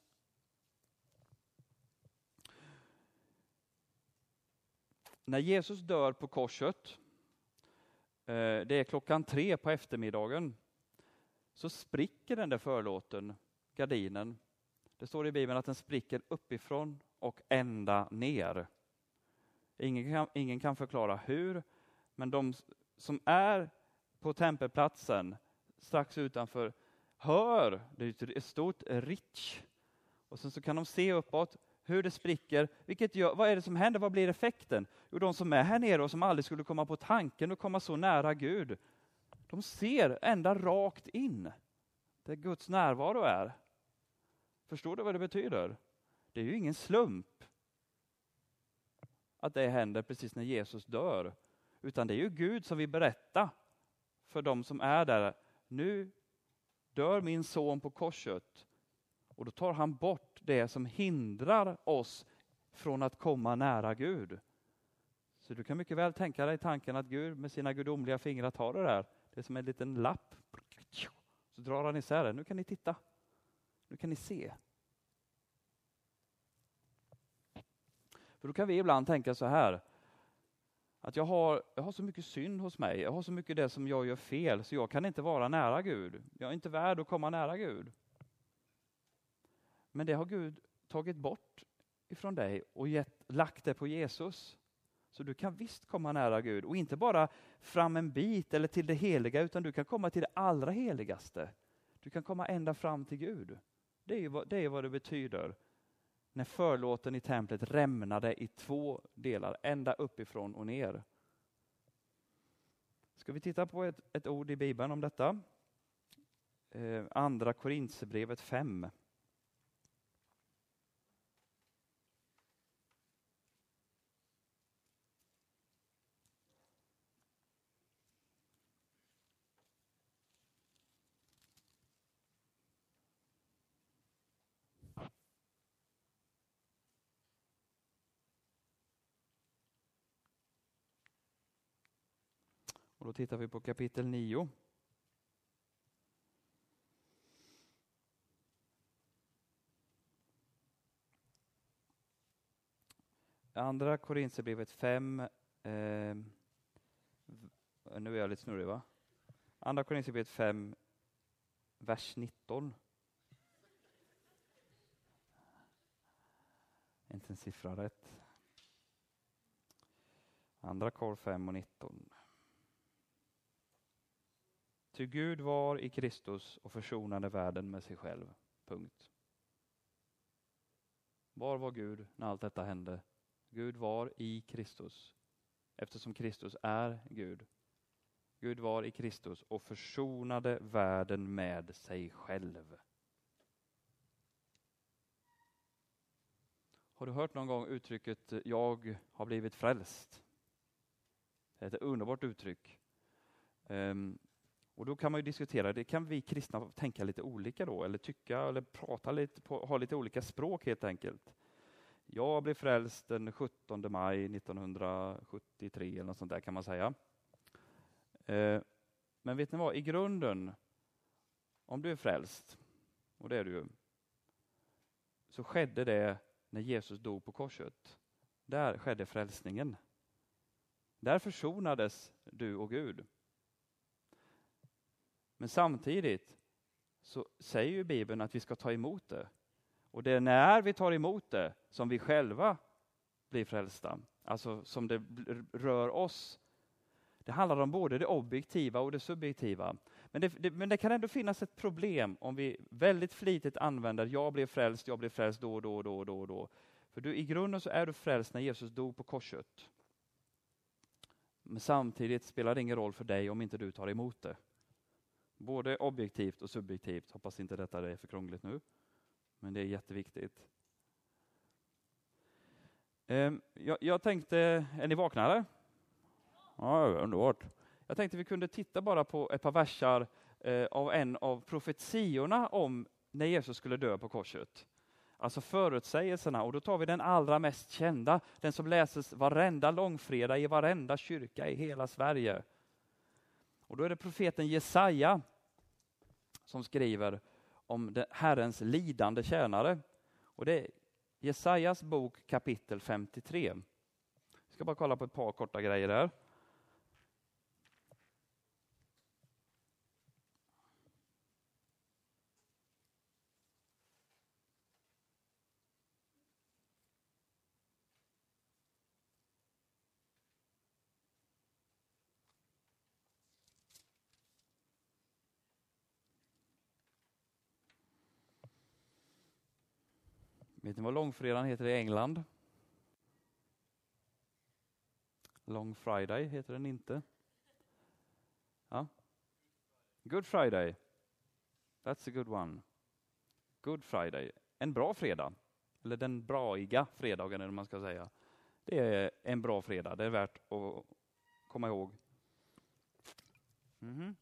När Jesus dör på korset, eh, det är klockan tre på eftermiddagen, så spricker den där förlåten, gardinen. Det står i Bibeln att den spricker uppifrån och ända ner. Ingen kan, ingen kan förklara hur, men de som är på tempelplatsen strax utanför hör, det är ett stort rich, och sen så kan de se uppåt hur det spricker. Vilket gör, vad är det som händer? Vad blir effekten? Jo, de som är här nere och som aldrig skulle komma på tanken att komma så nära Gud, de ser ända rakt in där Guds närvaro är. Förstår du vad det betyder? Det är ju ingen slump att det händer precis när Jesus dör. Utan det är ju Gud som vill berätta för de som är där. Nu dör min son på korset och då tar han bort det som hindrar oss från att komma nära Gud. Så du kan mycket väl tänka dig tanken att Gud med sina gudomliga fingrar tar det där. Det är som en liten lapp. Så drar han isär det. Nu kan ni titta. Nu kan ni se. För då kan vi ibland tänka så här. Att jag har, jag har så mycket synd hos mig. Jag har så mycket det som jag gör fel så jag kan inte vara nära Gud. Jag är inte värd att komma nära Gud. Men det har Gud tagit bort ifrån dig och gett, lagt det på Jesus. Så du kan visst komma nära Gud och inte bara fram en bit eller till det heliga utan du kan komma till det allra heligaste. Du kan komma ända fram till Gud. Det är vad det, är vad det betyder när förlåten i templet rämnade i två delar, ända uppifrån och ner. Ska vi titta på ett, ett ord i Bibeln om detta? Eh, andra Korintsebrevet 5. Och då tittar vi på kapitel 9. Andra Korinthierbrevet 5, eh, nu är jag lite snurrig va? Andra Korinthierbrevet 5, vers 19. Inte en siffra rätt. Andra Kor 5 och 19. Ty Gud var i Kristus och försonade världen med sig själv. Punkt. Var var Gud när allt detta hände? Gud var i Kristus, eftersom Kristus är Gud. Gud var i Kristus och försonade världen med sig själv. Har du hört någon gång uttrycket ”jag har blivit frälst”? Det är ett underbart uttryck. Um, och då kan man ju diskutera, det kan vi kristna tänka lite olika då, eller tycka eller prata lite, på, ha lite olika språk helt enkelt. Jag blev frälst den 17 maj 1973 eller något sånt där kan man säga. Eh, men vet ni vad, i grunden, om du är frälst, och det är du ju, så skedde det när Jesus dog på korset. Där skedde frälsningen. Där försonades du och Gud. Men samtidigt så säger ju Bibeln att vi ska ta emot det. Och det är när vi tar emot det som vi själva blir frälsta. Alltså som det rör oss. Det handlar om både det objektiva och det subjektiva. Men det, det, men det kan ändå finnas ett problem om vi väldigt flitigt använder jag blev frälst, jag blev frälst då, då, då, då, då. För du, i grunden så är du frälst när Jesus dog på korset. Men samtidigt spelar det ingen roll för dig om inte du tar emot det. Både objektivt och subjektivt. Hoppas inte detta är för krångligt nu. Men det är jätteviktigt. Ehm, jag, jag tänkte, är ni vakna eller? Ja, underbart. Jag tänkte vi kunde titta bara på ett par versar eh, av en av profetiorna om när Jesus skulle dö på korset. Alltså förutsägelserna, och då tar vi den allra mest kända, den som läses varenda långfredag i varenda kyrka i hela Sverige. Och då är det profeten Jesaja som skriver om Herrens lidande tjänare. Och det är Jesajas bok kapitel 53. Jag ska bara kolla på ett par korta grejer där. Vet ni vad långfredagen heter i England? Long Friday heter den inte. Ja. Good Friday. That's a good one. Good Friday. En bra fredag. Eller den braiga fredagen eller man ska säga. Det är en bra fredag. Det är värt att komma ihåg. Mm -hmm.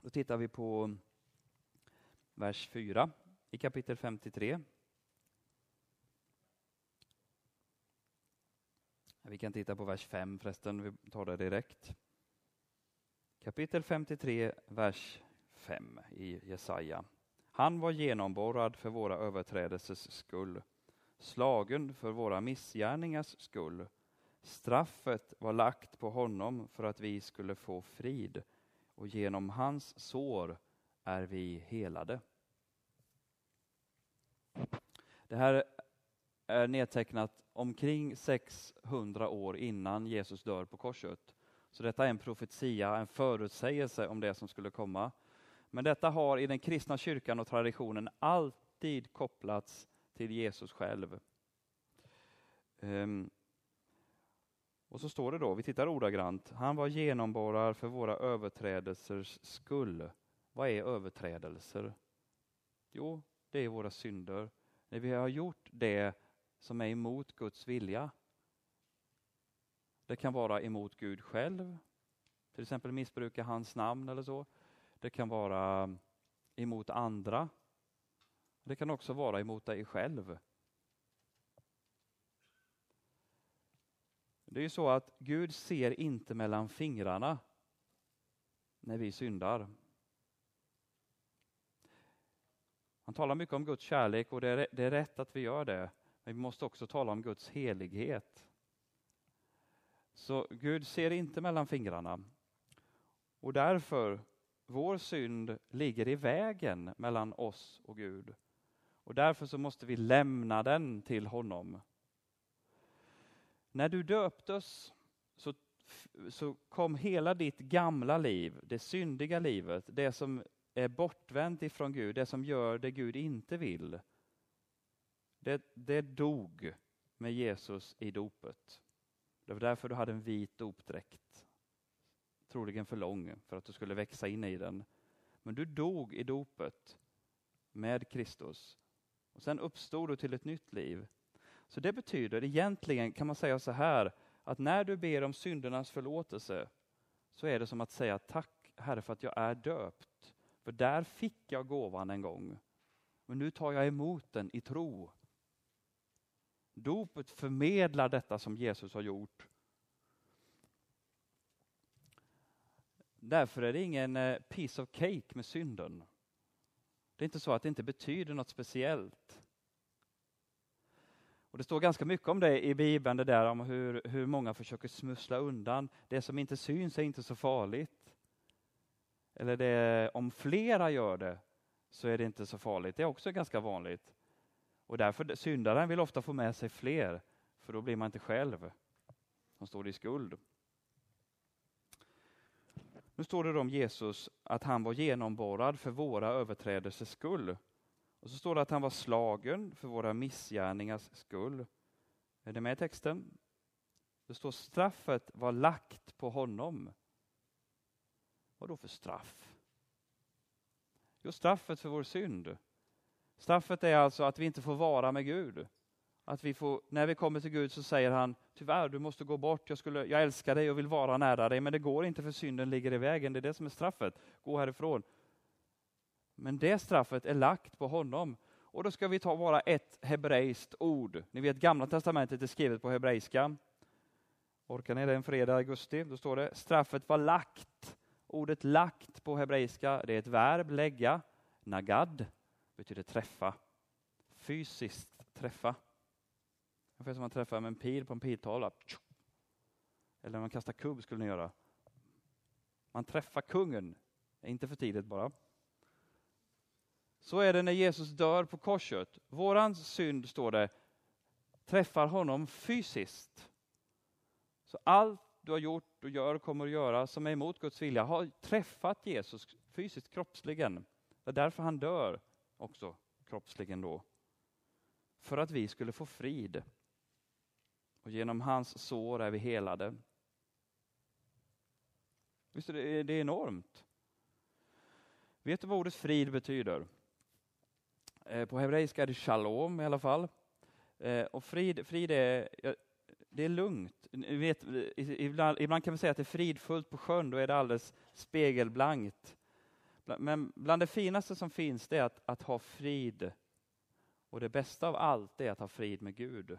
Då tittar vi på vers 4 i kapitel 53. Vi kan titta på vers 5 förresten, vi tar det direkt. Kapitel 53, vers 5 i Jesaja. Han var genomborrad för våra överträdelsers skull, slagen för våra missgärningars skull. Straffet var lagt på honom för att vi skulle få frid och genom hans sår är vi helade. Det här är nedtecknat omkring 600 år innan Jesus dör på korset. Så detta är en profetia, en förutsägelse om det som skulle komma. Men detta har i den kristna kyrkan och traditionen alltid kopplats till Jesus själv. Um, och så står det då, vi tittar ordagrant, han var genomborrad för våra överträdelsers skull. Vad är överträdelser? Jo, det är våra synder. När vi har gjort det som är emot Guds vilja. Det kan vara emot Gud själv, till exempel missbruka hans namn eller så. Det kan vara emot andra. Det kan också vara emot dig själv. Det är ju så att Gud ser inte mellan fingrarna när vi syndar. Han talar mycket om Guds kärlek och det är, det är rätt att vi gör det. Men vi måste också tala om Guds helighet. Så Gud ser inte mellan fingrarna. Och därför, vår synd ligger i vägen mellan oss och Gud. Och därför så måste vi lämna den till honom. När du döptes så, så kom hela ditt gamla liv, det syndiga livet, det som är bortvänt ifrån Gud, det som gör det Gud inte vill, det, det dog med Jesus i dopet. Det var därför du hade en vit dopdräkt. Troligen för lång för att du skulle växa in i den. Men du dog i dopet med Kristus. Och Sen uppstod du till ett nytt liv. Så det betyder egentligen, kan man säga så här, att när du ber om syndernas förlåtelse så är det som att säga tack Herre för att jag är döpt. För där fick jag gåvan en gång. Men nu tar jag emot den i tro Dopet förmedlar detta som Jesus har gjort. Därför är det ingen eh, piece of cake med synden. Det är inte så att det inte betyder något speciellt. Och Det står ganska mycket om det i Bibeln, det där om hur, hur många försöker smussla undan. Det som inte syns är inte så farligt. Eller det, om flera gör det så är det inte så farligt. Det är också ganska vanligt. Och därför syndaren vill ofta få med sig fler, för då blir man inte själv som står i skuld. Nu står det om Jesus att han var genomborrad för våra överträdelsers skull. Och så står det att han var slagen för våra missgärningars skull. Är det med i texten? Det står straffet var lagt på honom. Vad då för straff? Jo, straffet för vår synd. Straffet är alltså att vi inte får vara med Gud. Att vi får, när vi kommer till Gud så säger han, tyvärr du måste gå bort, jag, skulle, jag älskar dig och vill vara nära dig, men det går inte för synden ligger i vägen, det är det som är straffet. Gå härifrån. Men det straffet är lagt på honom. Och då ska vi ta bara ett hebreiskt ord. Ni vet gamla testamentet är skrivet på hebreiska. Orkar ni det en fredag i augusti? Då står det straffet var lagt. Ordet lagt på hebreiska, det är ett verb, lägga. Nagad betyder träffa. Fysiskt träffa. Ungefär som man träffar med en pil på en piltavla. Eller när man kastar kubb skulle ni göra. Man träffar kungen, inte för tidigt bara. Så är det när Jesus dör på korset. Våran synd, står det, träffar honom fysiskt. Så allt du har gjort och gör och kommer att göra som är emot Guds vilja har träffat Jesus fysiskt, kroppsligen. Det är därför han dör också kroppsligen då. För att vi skulle få frid. Och genom hans sår är vi helade. Visst är det enormt? Vet du vad ordet frid betyder? Eh, på hebreiska är det shalom i alla fall. Eh, och frid, frid är, det är lugnt. Vet, ibland, ibland, kan vi säga att det är fridfullt på sjön, då är det alldeles spegelblankt. Men bland det finaste som finns det är att, att ha frid. Och det bästa av allt är att ha frid med Gud.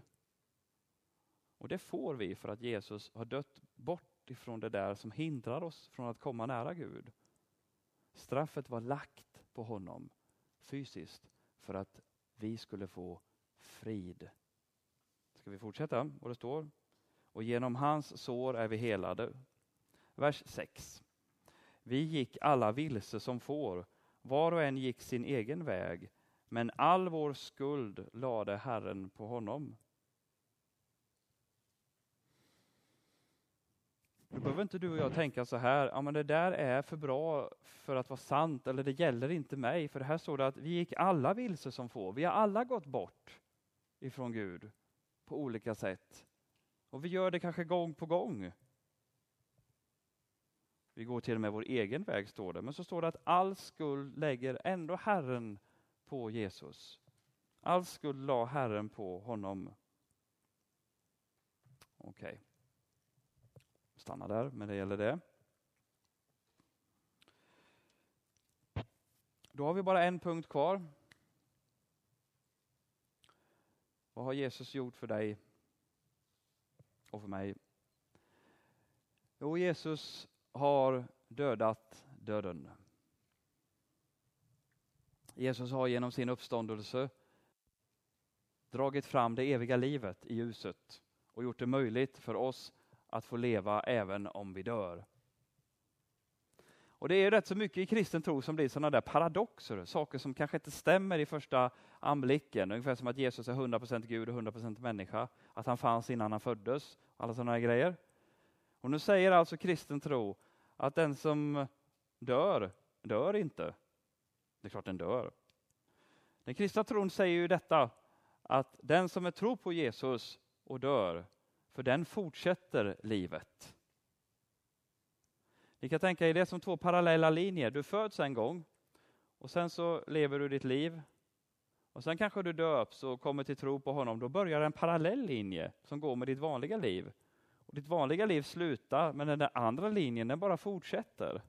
Och det får vi för att Jesus har dött bort ifrån det där som hindrar oss från att komma nära Gud. Straffet var lagt på honom fysiskt för att vi skulle få frid. Ska vi fortsätta Och det står? Och genom hans sår är vi helade. Vers 6. Vi gick alla vilse som får, var och en gick sin egen väg, men all vår skuld lade Herren på honom. Då behöver inte du och jag tänka så här, ja men det där är för bra för att vara sant, eller det gäller inte mig. För här står det att vi gick alla vilse som får. Vi har alla gått bort ifrån Gud på olika sätt. Och vi gör det kanske gång på gång. Vi går till och med vår egen väg, står det. Men så står det att all skuld lägger ändå Herren på Jesus. All skuld la Herren på honom. Okej. Okay stanna där, men det gäller det. Då har vi bara en punkt kvar. Vad har Jesus gjort för dig och för mig? Jo, Jesus har dödat döden. Jesus har genom sin uppståndelse dragit fram det eviga livet i ljuset och gjort det möjligt för oss att få leva även om vi dör. Och Det är rätt så mycket i kristen tro som blir sådana där paradoxer, saker som kanske inte stämmer i första anblicken. Ungefär som att Jesus är 100% Gud och 100% människa, att han fanns innan han föddes, alla sådana grejer. Och nu säger alltså kristen tro att den som dör, dör inte. Det är klart den dör. Den kristna tron säger ju detta, att den som är tro på Jesus och dör, för den fortsätter livet. Ni kan tänka er det som två parallella linjer. Du föds en gång och sen så lever du ditt liv. Och sen kanske du döps och kommer till tro på honom. Då börjar en parallell linje som går med ditt vanliga liv. Och Ditt vanliga liv slutar, men den där andra linjen den bara fortsätter.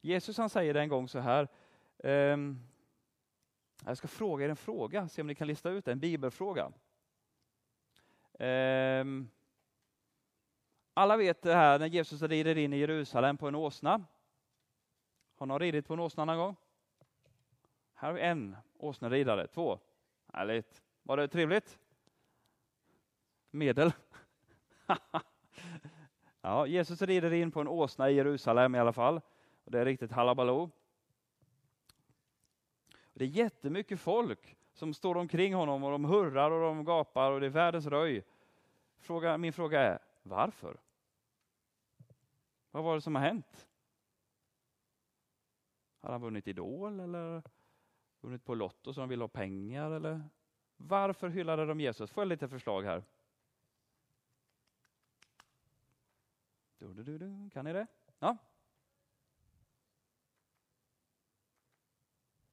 Jesus han säger en gång så här. Um, jag ska fråga er en fråga, se om ni kan lista ut det, en bibelfråga. Um, alla vet det här när Jesus rider in i Jerusalem på en åsna. Har någon ridit på en åsna någon gång? Här har vi en åsneridare, två. Härligt. Var det trevligt? Medel? (laughs) ja, Jesus rider in på en åsna i Jerusalem i alla fall. Och det är riktigt halabaloo. Det är jättemycket folk som står omkring honom och de hurrar och de gapar och det är världens röj. Fråga, min fråga är, varför? Vad var det som har hänt? Har han vunnit Idol eller vunnit på Lotto så de vill ha pengar eller? Varför hyllade de Jesus? Får jag lite förslag här? Du, du, du, kan ni det? Ja.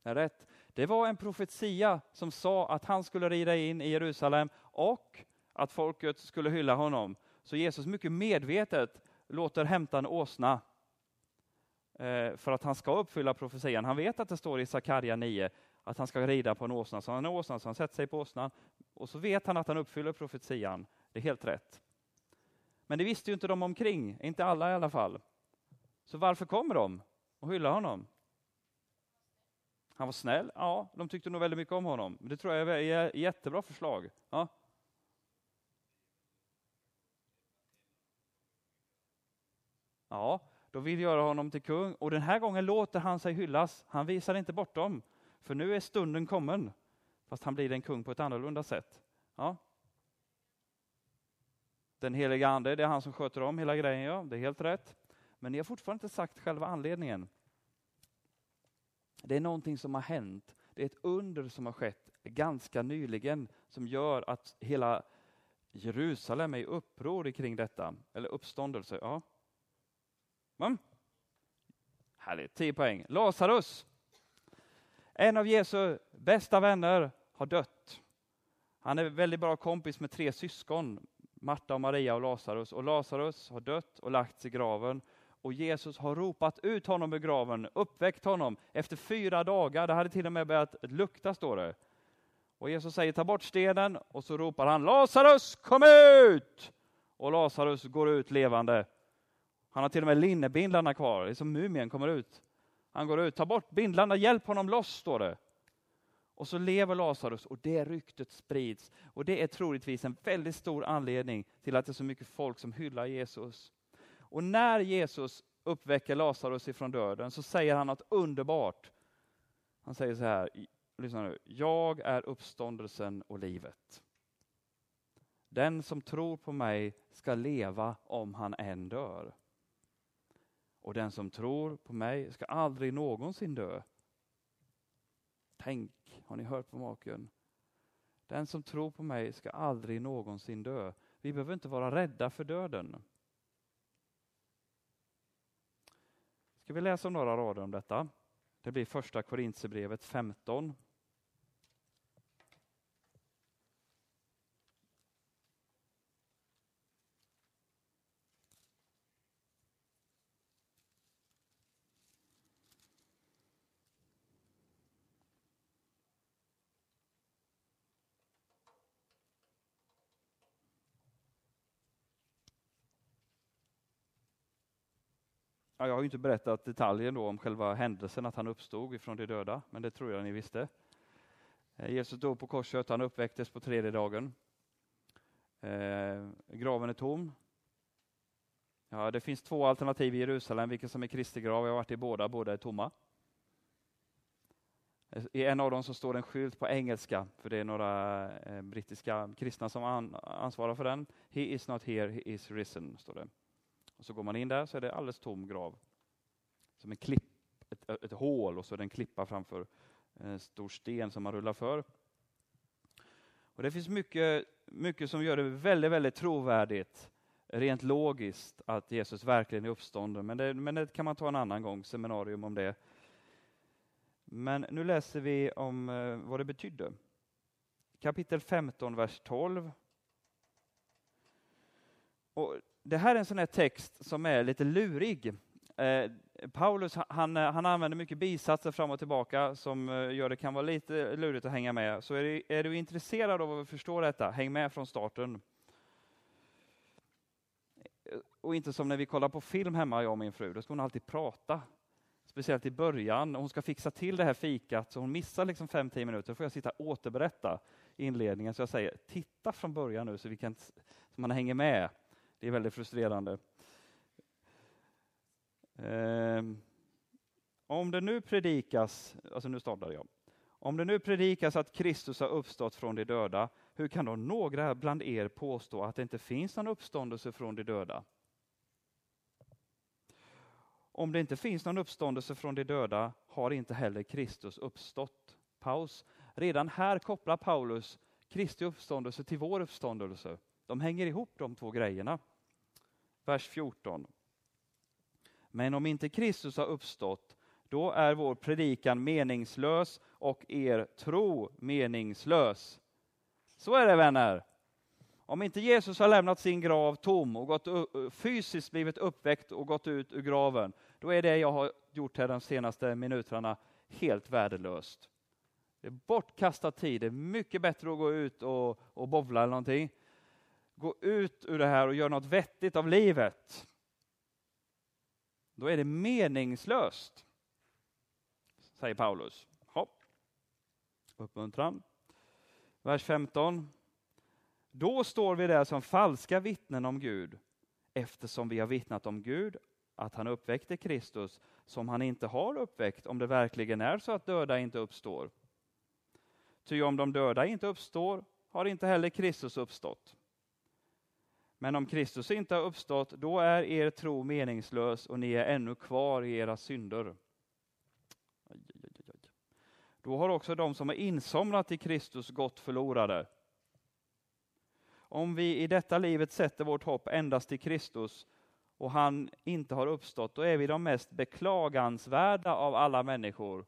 Det är rätt. Det var en profetia som sa att han skulle rida in i Jerusalem och att folket skulle hylla honom. Så Jesus mycket medvetet låter hämta en åsna eh, för att han ska uppfylla profetian. Han vet att det står i Sakarja 9 att han ska rida på en åsna, så han är åsna, så han sätter sig på åsnan och så vet han att han uppfyller profetian. Det är helt rätt. Men det visste ju inte de omkring, inte alla i alla fall. Så varför kommer de och hyllar honom? Han var snäll, ja, de tyckte nog väldigt mycket om honom. Det tror jag är ett jättebra förslag. Ja. Ja, de vill göra honom till kung och den här gången låter han sig hyllas. Han visar inte bort dem, för nu är stunden kommen. Fast han blir en kung på ett annorlunda sätt. Ja. Den heliga ande, det är han som sköter om hela grejen, ja, det är helt rätt. Men ni har fortfarande inte sagt själva anledningen. Det är någonting som har hänt. Det är ett under som har skett ganska nyligen som gör att hela Jerusalem är i uppror kring detta. Eller uppståndelse. Ja. Mm. Härligt, 10 poäng. Lazarus, en av Jesu bästa vänner, har dött. Han är väldigt bra kompis med tre syskon, Marta, och Maria och Lazarus. Och Lazarus har dött och lagts i graven. Och Jesus har ropat ut honom ur graven, uppväckt honom efter fyra dagar. Det hade till och med börjat lukta, står det. Och Jesus säger ta bort stenen och så ropar han Lazarus kom ut! Och Lazarus går ut levande. Han har till och med linnebindlarna kvar, det är som mumien kommer ut. Han går ut, ta bort bindlarna, hjälp honom loss, står det. Och så lever Lazarus och det ryktet sprids. Och det är troligtvis en väldigt stor anledning till att det är så mycket folk som hyllar Jesus. Och när Jesus uppväcker Lazarus ifrån döden så säger han något underbart. Han säger så här, lyssna nu, jag är uppståndelsen och livet. Den som tror på mig ska leva om han än dör. Och den som tror på mig ska aldrig någonsin dö. Tänk, har ni hört på maken? Den som tror på mig ska aldrig någonsin dö. Vi behöver inte vara rädda för döden. Ska vi läsa några rader om detta? Det blir första Korintierbrevet 15. Jag har inte berättat detaljen då om själva händelsen att han uppstod ifrån de döda, men det tror jag ni visste. Eh, Jesus dog på korset, han uppväcktes på tredje dagen. Eh, graven är tom. Ja, det finns två alternativ i Jerusalem, vilken som är Kristi grav. Jag har varit i båda, båda är tomma. Eh, I en av dem så står det en skylt på engelska, för det är några eh, brittiska kristna som an, ansvarar för den. He is not here, he is risen, står det. Och så går man in där så är det alldeles tom grav. Som en klipp, ett, ett hål och så är det en klippa framför en stor sten som man rullar för. Och Det finns mycket, mycket som gör det väldigt, väldigt trovärdigt rent logiskt att Jesus verkligen är uppstånden. Men det, men det kan man ta en annan gång, seminarium om det. Men nu läser vi om eh, vad det betydde. Kapitel 15, vers 12. Och det här är en sån här text som är lite lurig. Eh, Paulus han, eh, han använder mycket bisatser fram och tillbaka som eh, gör det kan vara lite lurigt att hänga med. Så är du, är du intresserad av att förstå detta, häng med från starten. Eh, och inte som när vi kollar på film hemma, jag och min fru, då ska hon alltid prata. Speciellt i början, hon ska fixa till det här fikat, så hon missar liksom fem, tio minuter, då får jag sitta och återberätta inledningen. Så jag säger, titta från början nu så, vi kan, så man hänger med. Det är väldigt frustrerande. Ehm, om det nu predikas, alltså nu startar jag. Om det nu predikas att Kristus har uppstått från de döda, hur kan då några bland er påstå att det inte finns någon uppståndelse från de döda? Om det inte finns någon uppståndelse från de döda har inte heller Kristus uppstått. paus. Redan här kopplar Paulus Kristi uppståndelse till vår uppståndelse. De hänger ihop de två grejerna. Vers 14. Men om inte Kristus har uppstått, då är vår predikan meningslös och er tro meningslös. Så är det vänner. Om inte Jesus har lämnat sin grav tom och gått, fysiskt blivit uppväckt och gått ut ur graven, då är det jag har gjort här de senaste minuterna helt värdelöst. Det är bortkastad tid. Det är mycket bättre att gå ut och, och bovla eller någonting. Gå ut ur det här och göra något vettigt av livet. Då är det meningslöst, säger Paulus. Hopp. Uppmuntran. Vers 15. Då står vi där som falska vittnen om Gud, eftersom vi har vittnat om Gud, att han uppväckte Kristus, som han inte har uppväckt, om det verkligen är så att döda inte uppstår. Ty om de döda inte uppstår, har inte heller Kristus uppstått. Men om Kristus inte har uppstått, då är er tro meningslös och ni är ännu kvar i era synder. Då har också de som har insomnat i Kristus gått förlorade. Om vi i detta livet sätter vårt hopp endast till Kristus och han inte har uppstått, då är vi de mest beklagansvärda av alla människor.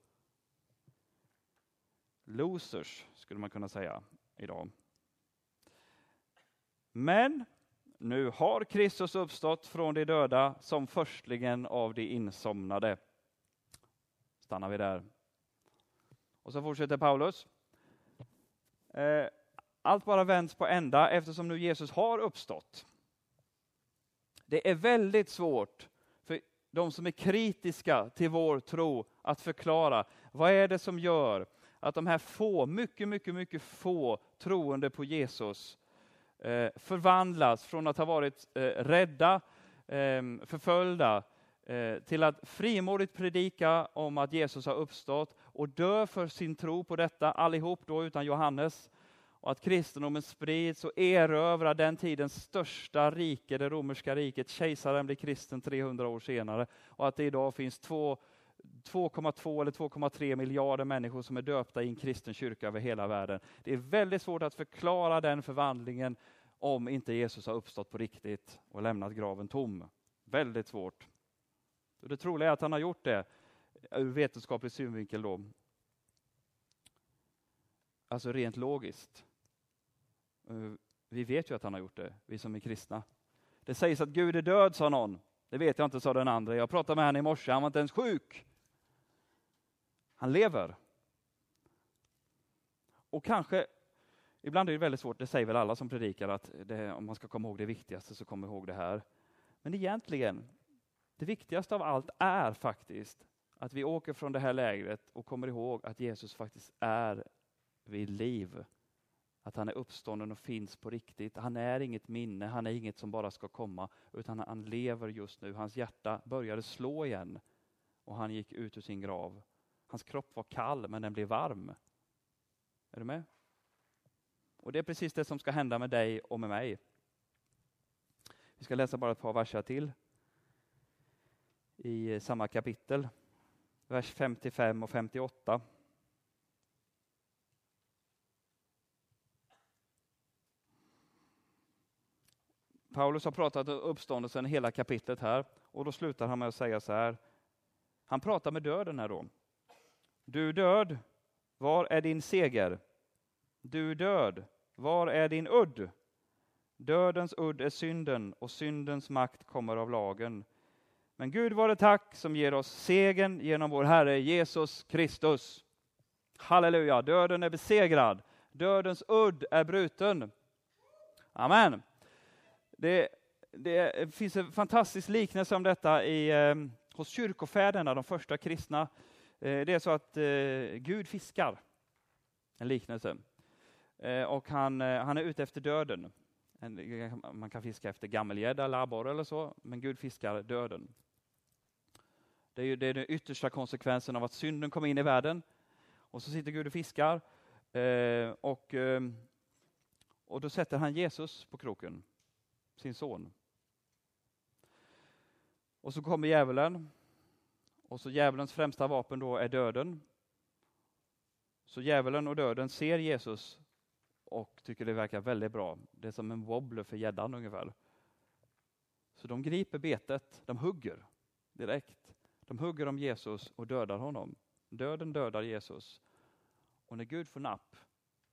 Losers, skulle man kunna säga idag. Men nu har Kristus uppstått från de döda som förstligen av de insomnade. Stannar vi där. Och så fortsätter Paulus. Eh, allt bara vänds på ända eftersom nu Jesus har uppstått. Det är väldigt svårt för de som är kritiska till vår tro att förklara vad är det som gör att de här få, mycket, mycket, mycket få troende på Jesus Eh, förvandlas från att ha varit eh, rädda, eh, förföljda, till att frimodigt predika om att Jesus har uppstått och dö för sin tro på detta, allihop då utan Johannes och att kristendomen sprids och erövrar den tidens största rike, det romerska riket. Kejsaren blir kristen 300 år senare och att det idag finns två 2,2 eller 2,3 miljarder människor som är döpta i en kristen kyrka över hela världen. Det är väldigt svårt att förklara den förvandlingen om inte Jesus har uppstått på riktigt och lämnat graven tom. Väldigt svårt. Det troliga är att han har gjort det eh, ur vetenskaplig synvinkel. Då. Alltså rent logiskt. Eh, vi vet ju att han har gjort det, vi som är kristna. Det sägs att Gud är död, sa någon. Det vet jag inte, sa den andra. Jag pratade med honom i morse, han var inte ens sjuk. Han lever. Och kanske, ibland är det väldigt svårt, det säger väl alla som predikar, att det, om man ska komma ihåg det viktigaste så kom ihåg det här. Men egentligen, det viktigaste av allt är faktiskt att vi åker från det här lägret och kommer ihåg att Jesus faktiskt är vid liv att han är uppstånden och finns på riktigt. Han är inget minne, han är inget som bara ska komma, utan han lever just nu. Hans hjärta började slå igen och han gick ut ur sin grav. Hans kropp var kall, men den blev varm. Är du med? Och det är precis det som ska hända med dig och med mig. Vi ska läsa bara ett par verser till i samma kapitel, vers 55 och 58. Paulus har pratat om uppståndelsen hela kapitlet här och då slutar han med att säga så här. Han pratar med döden här då. Du död, var är din seger? Du död, var är din udd? Dödens udd är synden och syndens makt kommer av lagen. Men Gud var det tack som ger oss segern genom vår Herre Jesus Kristus. Halleluja, döden är besegrad. Dödens udd är bruten. Amen. Det, det finns en fantastisk liknelse om detta i, eh, hos kyrkofäderna, de första kristna. Eh, det är så att eh, Gud fiskar, en liknelse. Eh, och han, han är ute efter döden. Man kan fiska efter gammelgädda eller abborre eller så, men Gud fiskar döden. Det är, ju, det är den yttersta konsekvensen av att synden kom in i världen. Och så sitter Gud och fiskar. Och, och då sätter han Jesus på kroken sin son. Och så kommer djävulen. Och så djävulens främsta vapen då är döden. Så djävulen och döden ser Jesus och tycker det verkar väldigt bra. Det är som en wobbler för gäddan ungefär. Så de griper betet, de hugger direkt. De hugger om Jesus och dödar honom. Döden dödar Jesus. Och när Gud får napp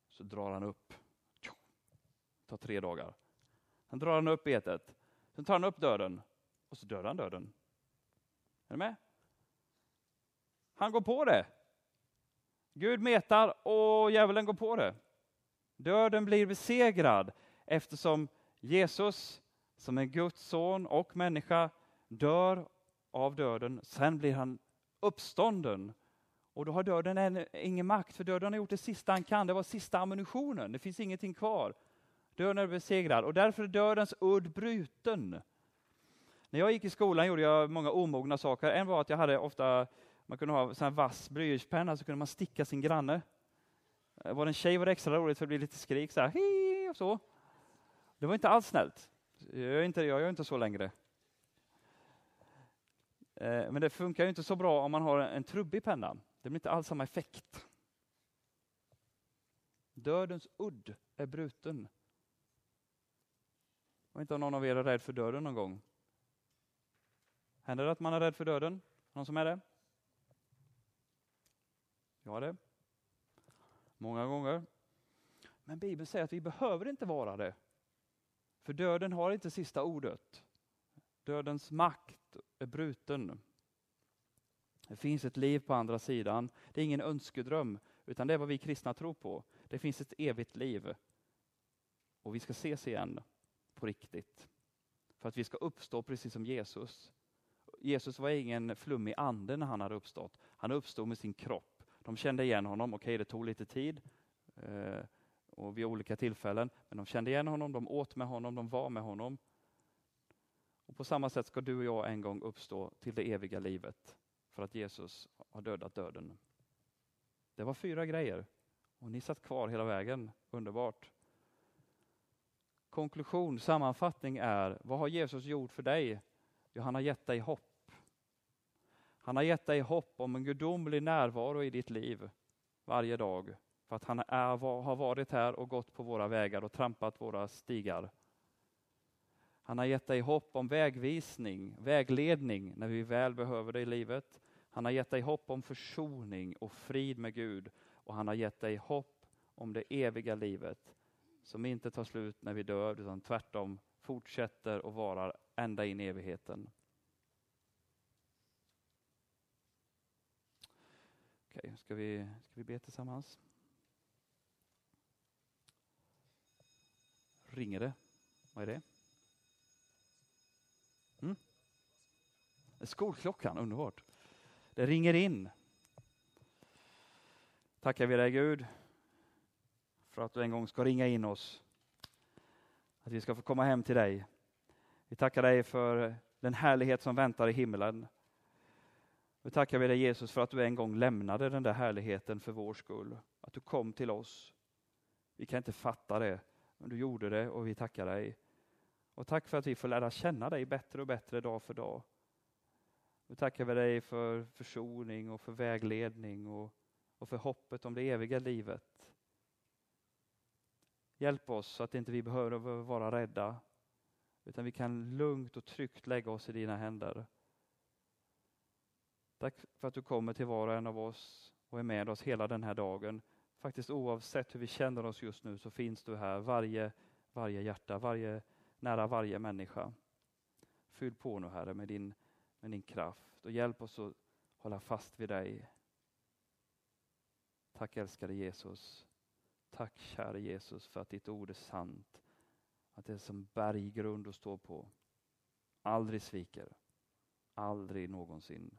så drar han upp. Det tar tre dagar. Han drar han upp betet. Sen tar han upp döden och så dödar han döden. Är ni med? Han går på det. Gud metar och djävulen går på det. Döden blir besegrad eftersom Jesus som är Guds son och människa dör av döden. Sen blir han uppstånden. Och då har döden ingen makt, för döden har gjort det sista han kan. Det var sista ammunitionen. Det finns ingenting kvar. Döden är besegrad och därför är dödens udd bruten. När jag gick i skolan gjorde jag många omogna saker. En var att jag hade ofta, man kunde ha sån vass blyertspenna så kunde man sticka sin granne. Eh, var det en tjej var det extra roligt för det blev lite skrik så här, och så. Det var inte alls snällt. Jag gör inte, jag gör inte så längre. Eh, men det funkar ju inte så bra om man har en trubbig penna. Det blir inte alls samma effekt. Dödens udd är bruten. Jag vet inte om någon av er är rädd för döden någon gång? Händer det att man är rädd för döden? Någon som är det? Jag har det. Många gånger. Men Bibeln säger att vi behöver inte vara det. För döden har inte sista ordet. Dödens makt är bruten. Det finns ett liv på andra sidan. Det är ingen önskedröm, utan det är vad vi kristna tror på. Det finns ett evigt liv. Och vi ska ses igen på riktigt. För att vi ska uppstå precis som Jesus. Jesus var ingen flummig ande när han hade uppstått. Han uppstod med sin kropp. De kände igen honom. Okej, det tog lite tid eh, och vid olika tillfällen. Men de kände igen honom, de åt med honom, de var med honom. Och På samma sätt ska du och jag en gång uppstå till det eviga livet för att Jesus har dödat döden. Det var fyra grejer och ni satt kvar hela vägen. Underbart. Konklusion, sammanfattning är, vad har Jesus gjort för dig? Jo, han har gett dig hopp. Han har gett dig hopp om en gudomlig närvaro i ditt liv varje dag. För att han är, har varit här och gått på våra vägar och trampat våra stigar. Han har gett dig hopp om vägvisning, vägledning när vi väl behöver det i livet. Han har gett dig hopp om försoning och frid med Gud och han har gett dig hopp om det eviga livet som inte tar slut när vi dör utan tvärtom fortsätter och varar ända in i evigheten. Okej, ska vi, ska vi be tillsammans? Ringer det? Vad är det? Mm? Skolklockan, underbart. Det ringer in. Tackar vi dig Gud för att du en gång ska ringa in oss. Att vi ska få komma hem till dig. Vi tackar dig för den härlighet som väntar i himlen. Nu tackar vi dig Jesus för att du en gång lämnade den där härligheten för vår skull. Att du kom till oss. Vi kan inte fatta det, men du gjorde det och vi tackar dig. Och tack för att vi får lära känna dig bättre och bättre dag för dag. Nu tackar vi dig för försoning och för vägledning och, och för hoppet om det eviga livet. Hjälp oss så att inte vi behöver vara rädda, utan vi kan lugnt och tryggt lägga oss i dina händer. Tack för att du kommer till var och en av oss och är med oss hela den här dagen. Faktiskt oavsett hur vi känner oss just nu så finns du här, varje, varje hjärta, varje, nära varje människa. Fyll på nu Herre med din, med din kraft och hjälp oss att hålla fast vid dig. Tack älskade Jesus. Tack käre Jesus för att ditt ord är sant. Att det är som berggrund att stå på. Aldrig sviker. Aldrig någonsin.